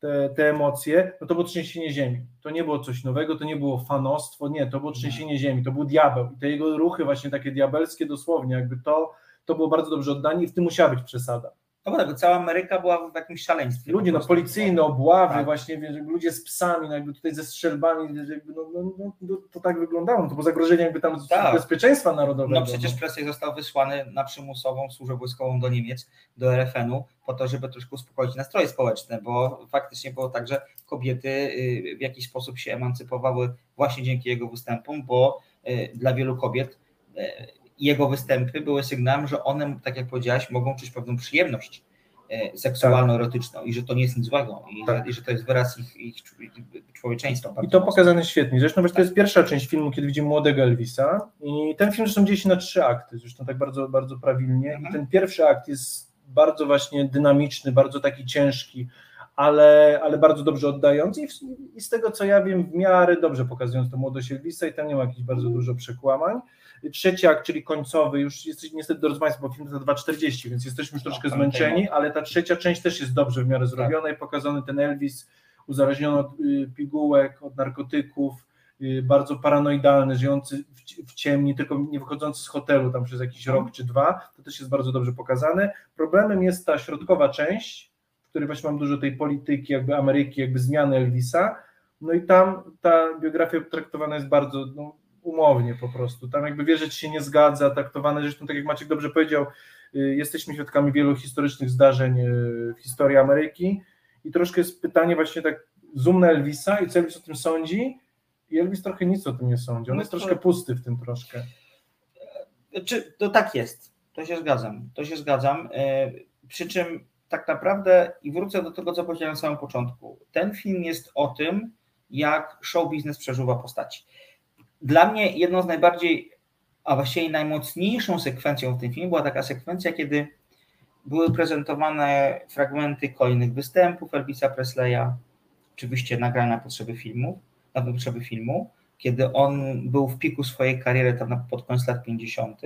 te, te emocje, no to było trzęsienie ziemi. To nie było coś nowego, to nie było fanostwo, nie, to było trzęsienie ziemi, to był diabeł. I te jego ruchy właśnie takie diabelskie dosłownie, jakby to, to było bardzo dobrze oddanie i w tym musiała być przesada.
No bo tak, cała Ameryka była w jakimś szaleństwie.
Ludzie, no policyjne obławy,
Tak.
właśnie wiesz, ludzie z psami, no jakby tutaj ze strzelbami, jakby, no, no, no, no, to tak wyglądało, to było zagrożenie jakby tam
Tak.
bezpieczeństwa narodowego.
No przecież Presley został wysłany na przymusową służbę wojskową do Niemiec, do RFN-u, po to, żeby troszkę uspokoić nastroje społeczne, bo faktycznie było tak, że kobiety y, w jakiś sposób się emancypowały właśnie dzięki jego występom, bo y, dla wielu kobiet jego występy były sygnałem, że one, tak jak powiedziałaś, mogą czuć pewną przyjemność y, seksualno-erotyczną i że to nie jest nic złego i, że, i że to jest wyraz ich, ich człowieczeństwa.
I to pokazane świetnie. Zresztą wiesz, to jest pierwsza część filmu, kiedy widzimy młodego Elvisa. I ten film zresztą dzieje się na trzy akty, zresztą tak bardzo, bardzo prawilnie. I ten pierwszy akt jest bardzo właśnie dynamiczny, bardzo taki ciężki, ale, ale bardzo dobrze oddający i, i z tego co ja wiem, w miarę dobrze pokazując to młodość Elvisa i tam nie ma jakichś bardzo dużo przekłamań. Trzeci akt, czyli końcowy, już jest niestety, drodzy Państwo, bo film to 2.40, więc jesteśmy już troszkę zmęczeni, ale ta trzecia część też jest dobrze w miarę zrobiona i pokazany ten Elvis uzależniony od y, pigułek, od narkotyków, y, bardzo paranoidalny, żyjący w ciemni, tylko nie wychodzący z hotelu tam przez jakiś rok czy dwa, to też jest bardzo dobrze pokazane. Problemem jest ta środkowa część, w której właśnie mam dużo tej polityki, jakby Ameryki, jakby zmiany Elvisa, no i tam ta biografia traktowana jest bardzo no, umownie po prostu. Tam jakby wie, że ci się nie zgadza, traktowane, zresztą tak jak Maciek dobrze powiedział, y, jesteśmy świadkami wielu historycznych zdarzeń y, w historii Ameryki i troszkę jest pytanie właśnie tak zoom na Elvisa i co Elvis o tym sądzi i Elvis trochę nic o tym nie sądzi, on
No
jest troszkę pusty w tym troszkę.
Czy to tak jest? To się zgadzam. To się zgadzam. E, Przy czym tak naprawdę, i wrócę do tego, co powiedziałem na samym początku, ten film jest o tym, jak show biznes przeżuwa postaci. Dla mnie jedną z najbardziej, a właściwie najmocniejszą sekwencją w tym filmie była taka sekwencja, kiedy były prezentowane fragmenty kolejnych występów Elvisa Presleya, oczywiście nagrane na potrzeby filmu, na potrzeby filmu, kiedy on był w piku swojej kariery tam pod koniec lat 50.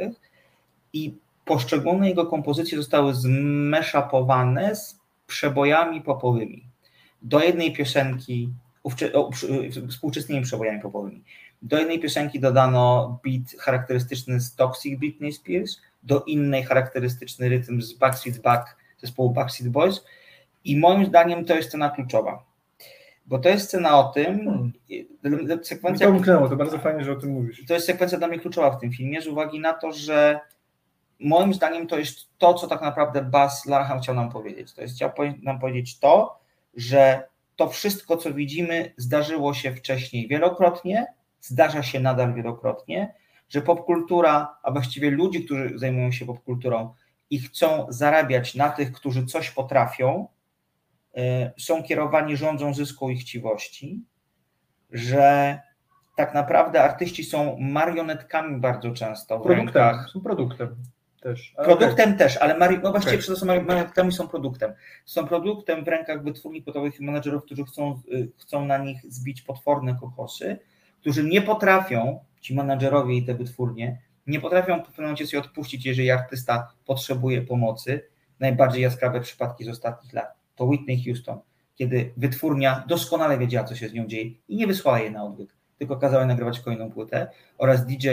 i poszczególne jego kompozycje zostały zmeszapowane z przebojami popowymi. Do jednej piosenki, współczesnymi przebojami popowymi. Do jednej piosenki dodano beat charakterystyczny z Toxic Britney Spears, do innej charakterystyczny rytm z Backstreet Back zespołu Backstreet Boys i moim zdaniem to jest scena kluczowa. Bo to jest scena o tym,
Mi
sekwencja,
to umknęło, to bardzo fajnie, że o tym mówisz.
to jest sekwencja dla mnie kluczowa w tym filmie, z uwagi na to, że moim zdaniem to jest to, co tak naprawdę Baz Larham chciał nam powiedzieć. To jest chciał nam powiedzieć to, że to wszystko, co widzimy, zdarzyło się wcześniej wielokrotnie, zdarza się nadal wielokrotnie, że popkultura, a właściwie ludzie, którzy zajmują się popkulturą i chcą zarabiać na tych, którzy coś potrafią, y, są kierowani rządzą zysku i chciwości, że tak naprawdę artyści są marionetkami bardzo często w
Produktem,
rękach.
są produktem też.
Produktem też, ale mari- no właściwie to są mari- marionetkami są produktem. Są produktem w rękach wytwórni płytowych i menedżerów, którzy chcą, y, chcą na nich zbić potworne kokosy, którzy nie potrafią, ci menedżerowie i te wytwórnie, nie potrafią w pewnym momencie sobie odpuścić, jeżeli artysta potrzebuje pomocy. Najbardziej jaskrawe przypadki z ostatnich lat to Whitney Houston, kiedy wytwórnia doskonale wiedziała, co się z nią dzieje i nie wysłała jej na odwyk, tylko kazała nagrywać kolejną płytę, oraz DJ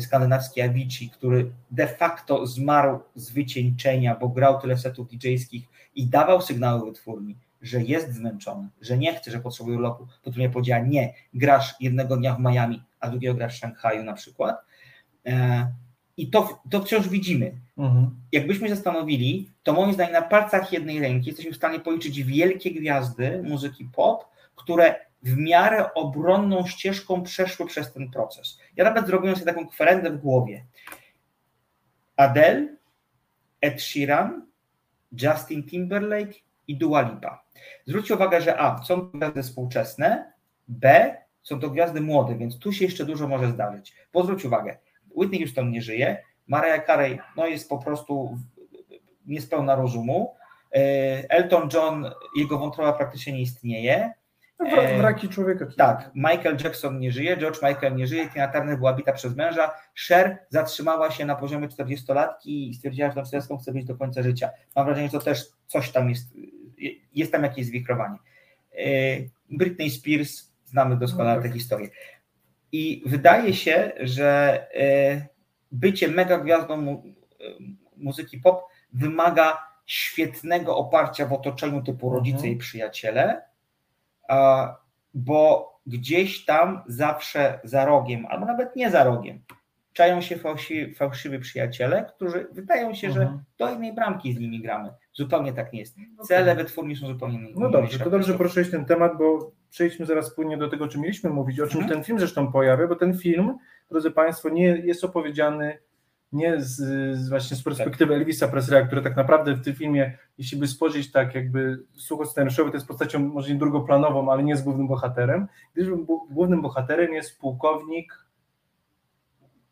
skandynawski Avicii, który de facto zmarł z wycieńczenia, bo grał tyle setów DJ-skich i dawał sygnały wytwórni, że jest zmęczony, że nie chce, że potrzebuje urlopu. Wytwórnia powiedziała nie, grasz jednego dnia w Miami, a drugiego grasz w Szanghaju na przykład. E, I to, to wciąż widzimy.
Mhm.
Jakbyśmy się zastanowili, to moim zdaniem na palcach jednej ręki jesteśmy w stanie policzyć wielkie gwiazdy muzyki pop, które w miarę obronną ścieżką przeszły przez ten proces. Ja nawet zrobiłem sobie taką kwerendę w głowie. Adele, Ed Sheeran, Justin Timberlake i Dua Lipa. Zwróćcie uwagę, że A, są to gwiazdy współczesne, B, są to gwiazdy młode, więc tu się jeszcze dużo może zdarzyć. Bo zwróć uwagę, Whitney Houston nie żyje, Mariah Carey no, jest po prostu niespełna rozumu, e, Elton John, jego wątroba praktycznie nie istnieje,
No, wra- wraki człowieka.
tak, Michael Jackson nie żyje, George Michael nie żyje, Tina Turner była bita przez męża, Cher zatrzymała się na poziomie 40-latki i stwierdziła, że tą 40 chce być do końca życia. Mam wrażenie, że to też coś tam jest, jest tam jakieś zwikrowanie. E, Britney Spears, znamy doskonale tę historię. I wydaje się, że e, bycie mega gwiazdą mu, e, muzyki pop wymaga świetnego oparcia w otoczeniu typu rodzice i przyjaciele, bo gdzieś tam zawsze za rogiem, albo nawet nie za rogiem, czają się fałszywi, fałszywi przyjaciele, którzy wydają się, że
Mhm.
do jednej bramki z nimi gramy. Zupełnie tak nie jest. Cele wytwórni są zupełnie inne.
No dobrze, to dobrze poruszyłeś ten temat, bo przejdźmy zaraz płynnie do tego, o czym mieliśmy mówić, o czym
Mhm.
ten film zresztą pojawia, bo ten film, drodzy Państwo, nie jest opowiedziany nie z, z właśnie z perspektywy Elvisa Presleya, który tak naprawdę w tym filmie, jeśli by spojrzeć tak jakby suchoscenariuszowy, to jest postacią może nie drugoplanową, ale nie jest głównym bohaterem, gdyż głównym bohaterem jest pułkownik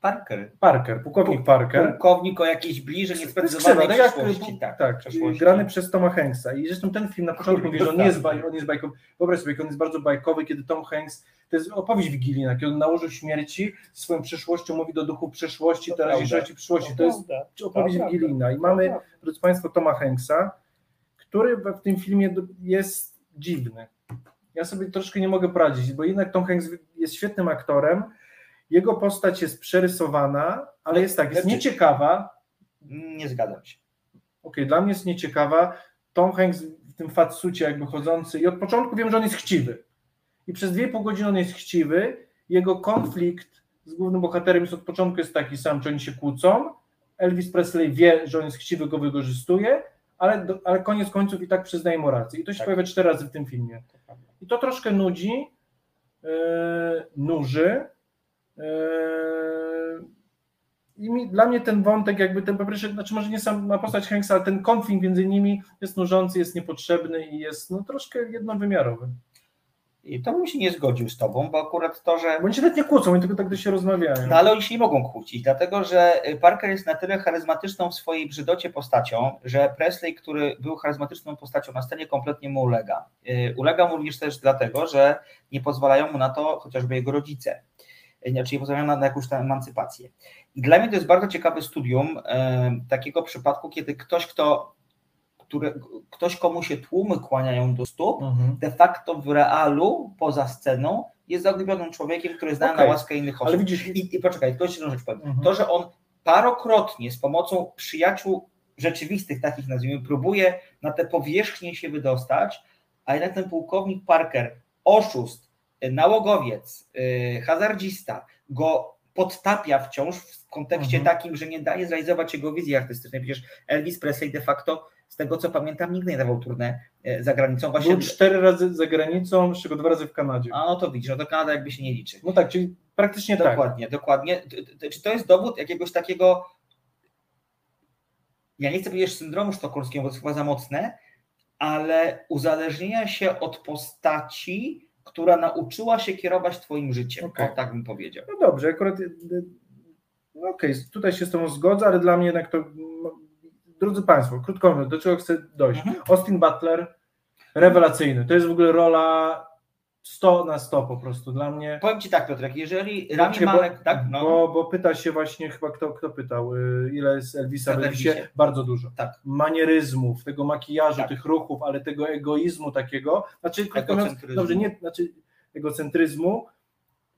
Parker.
Parker, pułkownik Parker.
Pułkownik o jakiejś bliżej niesprecyzowanej
tak jak,
przyszłości. Tak,
tak, grany przez Toma Hanksa. I zresztą ten film na początku mówi, że on nie jest, baj, on jest bajkowy. Wyobraź sobie, on jest bardzo bajkowy, kiedy Tom Hanks, to jest opowieść wigilijna, kiedy on na łożu śmierci swoją przyszłością mówi do duchu przeszłości, teraźniejszości, przyszłości. To jest opowieść wigilijna. I mamy, drodzy Państwo, Toma Hanksa, który w tym filmie jest dziwny. Ja sobie troszkę nie mogę poradzić, bo jednak Tom Hanks jest świetnym aktorem, jego postać jest przerysowana, ale jest tak, jest nieciekawa,
Nie zgadzam się.
Okej, dla mnie jest nieciekawa. Tom Hanks w tym fatsucie jakby chodzący i od początku wiem, że on jest chciwy. I przez 2,5 godziny on jest chciwy. Jego konflikt z głównym bohaterem jest od początku jest taki sam, czy oni się kłócą. Elvis Presley wie, że on jest chciwy, go wykorzystuje, ale, ale koniec końców i tak przyznaje mu rację. I to się pojawia cztery razy w tym filmie. I to troszkę nudzi, yy, nuży. Yy, i mi, dla mnie ten wątek, jakby ten po pierwsze, znaczy może nie sama postać Hanksa, ale ten konflikt między nimi jest nużący, jest niepotrzebny i jest no, troszkę jednowymiarowy.
I to bym się nie zgodził z tobą, bo akurat to, że.
Bo oni się nawet nie kłócą, oni tylko tak do się rozmawiają.
No ale oni się nie mogą kłócić, dlatego że Parker jest na tyle charyzmatyczną w swojej brzydocie postacią, że Presley, który był charyzmatyczną postacią na scenie, kompletnie mu ulega. Yy, Ulega mu również też dlatego, że nie pozwalają mu na to chociażby jego rodzice. Znaczy nie pozwalają na, na jakąś tam emancypację. I dla mnie to jest bardzo ciekawe studium yy, takiego przypadku, kiedy ktoś, kto które, ktoś, komu się tłumy kłaniają do stóp,
Mhm.
de facto w realu, poza sceną, jest zagubionym człowiekiem, który zna
Okej.
na łaskę innych osób.
Ale widzisz-
I, i poczekaj, tylko jeszcze rzecz powiem.
Mhm.
To, że on parokrotnie z pomocą przyjaciół rzeczywistych, takich nazwijmy, próbuje na te powierzchnie się wydostać, a jednak ten pułkownik Parker, oszust, nałogowiec, y, hazardzista, go podtapia wciąż w kontekście
Mhm.
takim, że nie daje zrealizować jego wizji artystycznej. Przecież Elvis Presley de facto, z tego co pamiętam, nigdy nie dawał turnę e, za granicą. Właśnie
Był cztery razy za granicą, z czego dwa razy w Kanadzie.
a no to widzisz, no to Kanada jakby się nie liczy.
No tak, czyli praktycznie tak.
Dokładnie, dokładnie. Czy to jest dowód jakiegoś takiego, ja nie chcę powiedzieć syndromu sztokholmskiego, bo to jest chyba za mocne, ale uzależnienia się od postaci, która nauczyła się kierować twoim życiem.
Okej.
O, tak bym powiedział.
No dobrze, akurat. y, y, No okej, tutaj się z Tobą zgodzę, ale dla mnie jednak to. no, Drodzy Państwo, krótko mówiąc, do czego chcę dojść?
Mhm.
Austin Butler, rewelacyjny. To jest w ogóle rola 100 na 100 po prostu dla mnie.
Powiem Ci tak, Piotrek, jeżeli Rami
bo,
Malek, tak, no,
bo, bo pyta się właśnie chyba kto, kto pytał, y, ile jest Elvisa w Elvisie? Bardzo dużo.
Tak.
Manieryzmów, tego makijażu,
Tak.
tych ruchów, ale tego egoizmu takiego, znaczy krótko mówiąc, dobrze, nie, znaczy egocentryzmu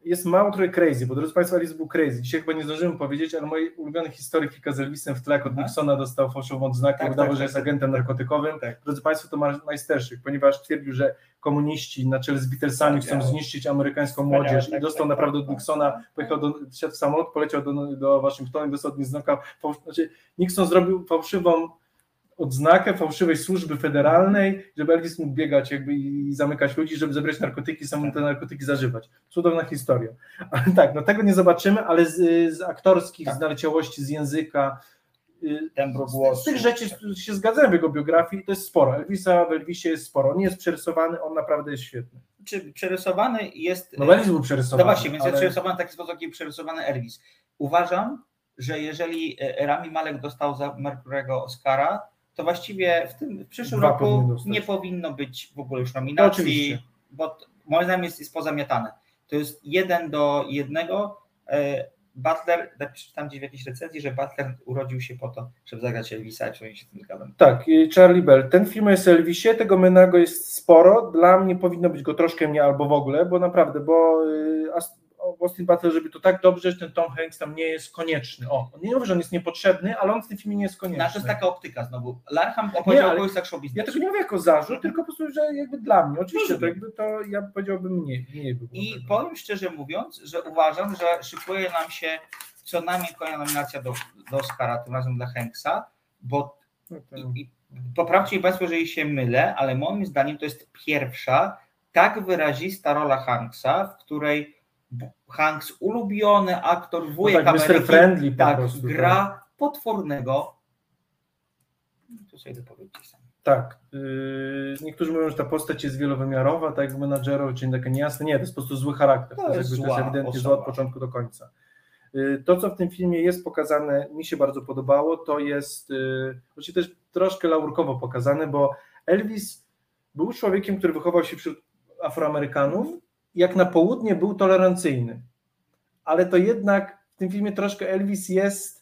jest mało trochę crazy, bo drodzy Państwo, Elvis był crazy. Dzisiaj chyba nie zdążymy powiedzieć, ale mój ulubiony historyk kilka z Elvisem w tle, od
Aha.
Nixona dostał fałszywą odznakę,
Tak,
udawał,
tak,
że
tak,
jest
tak.
agentem narkotykowym.
Tak.
Drodzy Państwo, to ma- majstersztyk, ponieważ twierdził, że komuniści na czele z Beatlesami chcą zniszczyć amerykańską młodzież i
tak,
dostał
tak,
naprawdę
tak,
od
tak,
Nixona, pojechał do, w samolot, poleciał do, do Waszyngtonu i dostał od znaczy Nixon zrobił fałszywą odznakę fałszywej służby federalnej, żeby Elvis mógł biegać jakby i zamykać ludzi, żeby zebrać narkotyki, sam te narkotyki zażywać. Cudowna historia. Ale tak, no tego nie zobaczymy, ale z, z aktorskich,
Tak.
z naleciałości, z języka, y,
Tembru
z,
głosu.
z tych rzeczy się zgadzałem w jego biografii, to jest sporo. Elvisa w Elvisie jest sporo. Nie jest przerysowany, on naprawdę jest świetny.
czy przerysowany jest.
No Elvis był przerysowany.
No właśnie, więc
ale-
jest przerysowany w taki sposób, jaki przerysowany Elvis. Uważam, że jeżeli e, Rami Malek dostał za Mercury'ego Oscara, to właściwie w tym w przyszłym
Dwa
roku nie powinno być w ogóle już
To
nominacji,
oczywiście.
bo moim zdaniem jest, jest pozamiatane. To jest jeden do jednego. E, Butler, tak przeczytam gdzieś w jakiejś recenzji, że Butler urodził się po to, żeby zagrać Elvisa, i przynajmniej się tym zgadzam.
Tak, Charlie Bell. Ten film jest o Elvisie, tego menago jest sporo. Dla mnie powinno być go troszkę mniej albo w ogóle, bo naprawdę, bo y, Austin Butler, żeby to tak dobrze, że ten Tom Hanks tam nie jest konieczny. O, nie mówię, że on jest niepotrzebny, ale on w tym filmie nie jest konieczny.
No, to jest taka optyka znowu. Larham opowiedział o kogoś show
Ja tego nie mówię jako zarzut, tylko po prostu, że jakby dla mnie. Oczywiście to jakby to ja powiedziałbym mniej, mniej by.
I powiem szczerze mówiąc, że uważam, że szykuje nam się co najmniej kolejna nominacja do, do Oscara, tym razem dla Hanksa, bo i, i, poprawcie Państwo, jeżeli się mylę, ale moim zdaniem to jest pierwsza tak wyrazista rola Hanksa, w której Hanks, ulubiony aktor, wujek
tak, Mr.
Ameryki,
Friendly
tak,
prostu,
gra potwornego to sobie dopowiedzcie.
Tak. Yy, niektórzy mówią, że ta postać jest wielowymiarowa, tak jak menadżerów, czyli taka niejasna. Nie, to jest po prostu zły charakter.
To
To, jest, jakby, to jest
zła
ewidentnie
osoba.
zła od początku do końca. Yy, To, co w tym filmie jest pokazane, mi się bardzo podobało, to jest yy, właściwie też troszkę laurkowo pokazane, bo Elvis był człowiekiem, który wychował się wśród Afroamerykanów, jak na południe był tolerancyjny. Ale to jednak w tym filmie troszkę Elvis jest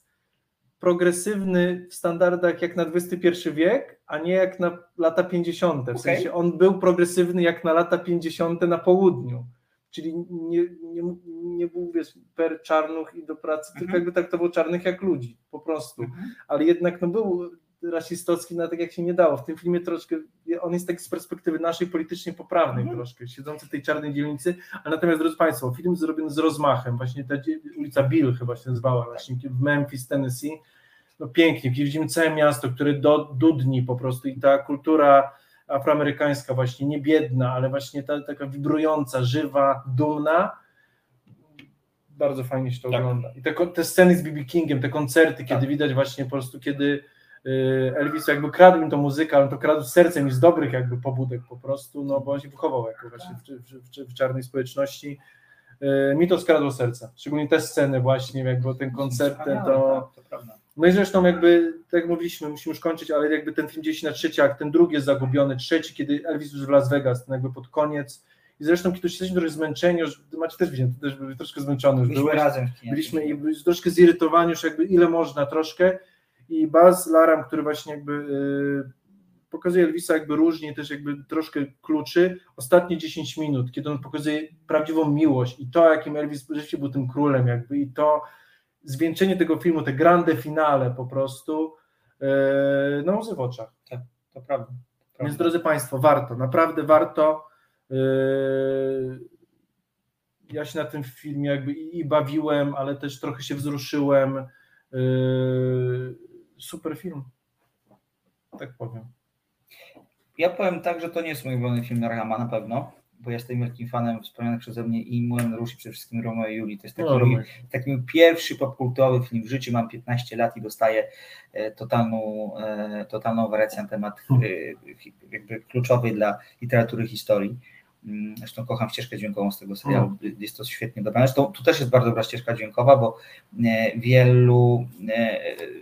progresywny w standardach jak na XXI wiek, a nie jak na lata 50. W
Okej.
sensie on był progresywny jak na lata 50. na południu. Czyli nie, nie, nie był wiesz, per czarnuch i do pracy, tylko jakby traktował czarnych jak ludzi, po prostu. Ale jednak no, był rasistowski, no tak jak się nie dało. W tym filmie troszkę, on jest taki z perspektywy naszej politycznie poprawnej troszkę, siedzący w tej czarnej dzielnicy, ale natomiast, drodzy Państwo, film zrobiony z rozmachem, właśnie ta ulica Bill chyba się nazywała, właśnie w Memphis, Tennessee, no pięknie, gdzie widzimy całe miasto, które do, dudni po prostu i ta kultura afroamerykańska właśnie, nie biedna, ale właśnie ta taka wibrująca, żywa, dumna, bardzo fajnie się to ogląda. I te, te sceny z B.B. Kingiem, te koncerty, kiedy widać właśnie po prostu, kiedy Elvis jakby kradł im tą muzykę, ale to kradł sercem i z dobrych jakby pobudek po prostu, no bo on się wychował jako właśnie w, w, w, w czarnej społeczności. Y, Mi to skradło serce, szczególnie te sceny właśnie, jakby ten koncert, to...
To prawda.
No i zresztą jakby, tak jak mówiliśmy, musimy już kończyć, ale jakby ten film dzieje się na trzeci akt, ten drugi jest zagubiony, trzeci, kiedy Elvis już w Las Vegas, ten jakby pod koniec. I zresztą kiedy jesteśmy trochę zmęczeni, już Macie też widziałem, ty też byłeś troszkę zmęczony już
Byliśmy
byłeś.
razem.
Byliśmy i byliśmy troszkę zirytowani już jakby ile można troszkę i Baz Laram, który właśnie jakby y, pokazuje Elvisa jakby różnie, też jakby troszkę kluczy. Ostatnie 10 minut, kiedy on pokazuje prawdziwą miłość i to, jakim Elvis rzeczywiście był tym królem jakby i to zwieńczenie tego filmu, te grande finale po prostu, y, no łzy w oczach.
Tak, to prawda.
Więc drodzy Państwo, warto, naprawdę warto. Yy, Ja się na tym filmie jakby i i bawiłem, ale też trochę się wzruszyłem. Yy, Super film. Tak powiem.
Ja powiem tak, że to nie jest mój ulubiony film Rahama na pewno, bo jestem wielkim fanem wspomnianych przeze mnie i Moulin Rouge i przede wszystkim Romeo i Julii. To jest taki,
No,
mój, taki mój pierwszy popkultowy film w życiu. Mam 15 lat i dostaję e, totalną, e, totalną wariację na temat e, jakby kluczowej dla literatury historii. Mm, Zresztą kocham ścieżkę dźwiękową z tego serialu. Jest to świetnie dobrane. Zresztą tu też jest bardzo dobra ścieżka dźwiękowa, bo e, wielu, e,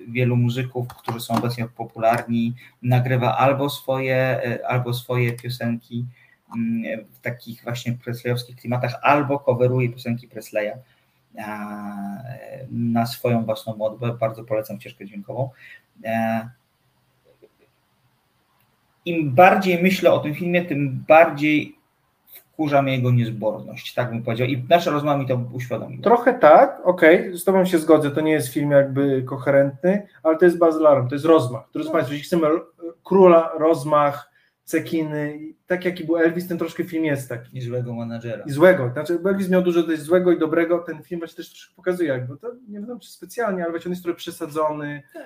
wielu muzyków, którzy są obecnie popularni, nagrywa albo swoje, e, albo swoje piosenki mm, w takich właśnie presleyowskich klimatach, albo coveruje piosenki Presleya na swoją własną modłę. Bardzo polecam ścieżkę dźwiękową. Im bardziej myślę o tym filmie, tym bardziej wkurza mnie jego niezborność, tak bym powiedział. I nasza rozmowa mi to uświadomiła.
Trochę tak, okej, z Tobą się zgodzę, to nie jest film jakby koherentny, ale to jest Baz Laram, to jest rozmach. Drodzy Państwo, jeśli chcemy króla, rozmach, cekiny, tak jaki był Elvis, ten troszkę film jest taki.
I złego menadżera.
I złego, znaczy Elvis miał dużo też złego i dobrego, ten film właśnie też troszkę pokazuje, jakby to nie wiem czy specjalnie, ale właśnie on jest trochę przesadzony, bo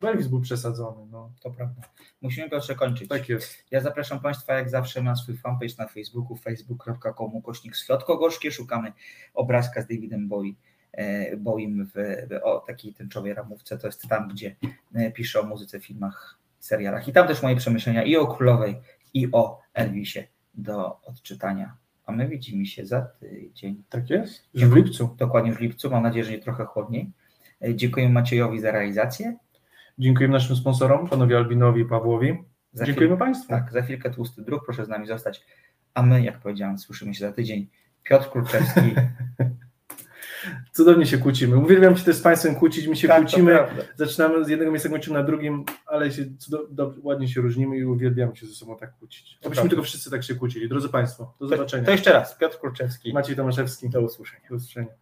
Elvis był przesadzony, no.
To prawda. Musimy Piotrze kończyć.
Tak jest.
Ja zapraszam Państwa jak zawsze na swój fanpage na Facebooku, facebook.com ukośnik Gorzkie. Szukamy obrazka z Davidem Bowie, Bowiem w, o takiej tęczowej ramówce. To jest tam, gdzie e, piszę o muzyce, filmach, serialach. I tam też moje przemyślenia i o Królowej, i o Elvisie do odczytania. A my widzimy się za tydzień.
Tak jest? Już w lipcu.
Dokładnie w lipcu. Mam nadzieję, że nie trochę chłodniej. E, Dziękuję Maciejowi za realizację.
Dziękujemy naszym sponsorom, panowi Albinowi i Pawłowi.
Za
Dziękujemy
chwilę-
Państwu.
Tak, za chwilkę tłusty druh, proszę z nami zostać. A my, jak powiedziałem, słyszymy się za tydzień. Piotr Kurczewski.
Cudownie się kłócimy. Uwielbiam się też z Państwem kłócić, my się
Tak, to
kłócimy, zaczynamy z jednego miejsca, kończymy na drugim, ale się ładnie się różnimy i uwielbiamy się ze sobą tak kłócić.
Prawda.
tylko wszyscy tak się kłócili. Drodzy Państwo, do zobaczenia.
To jeszcze raz, Piotr Kurczewski.
Maciej Tomaszewski.
Do usłyszenia.
Do usłyszenia.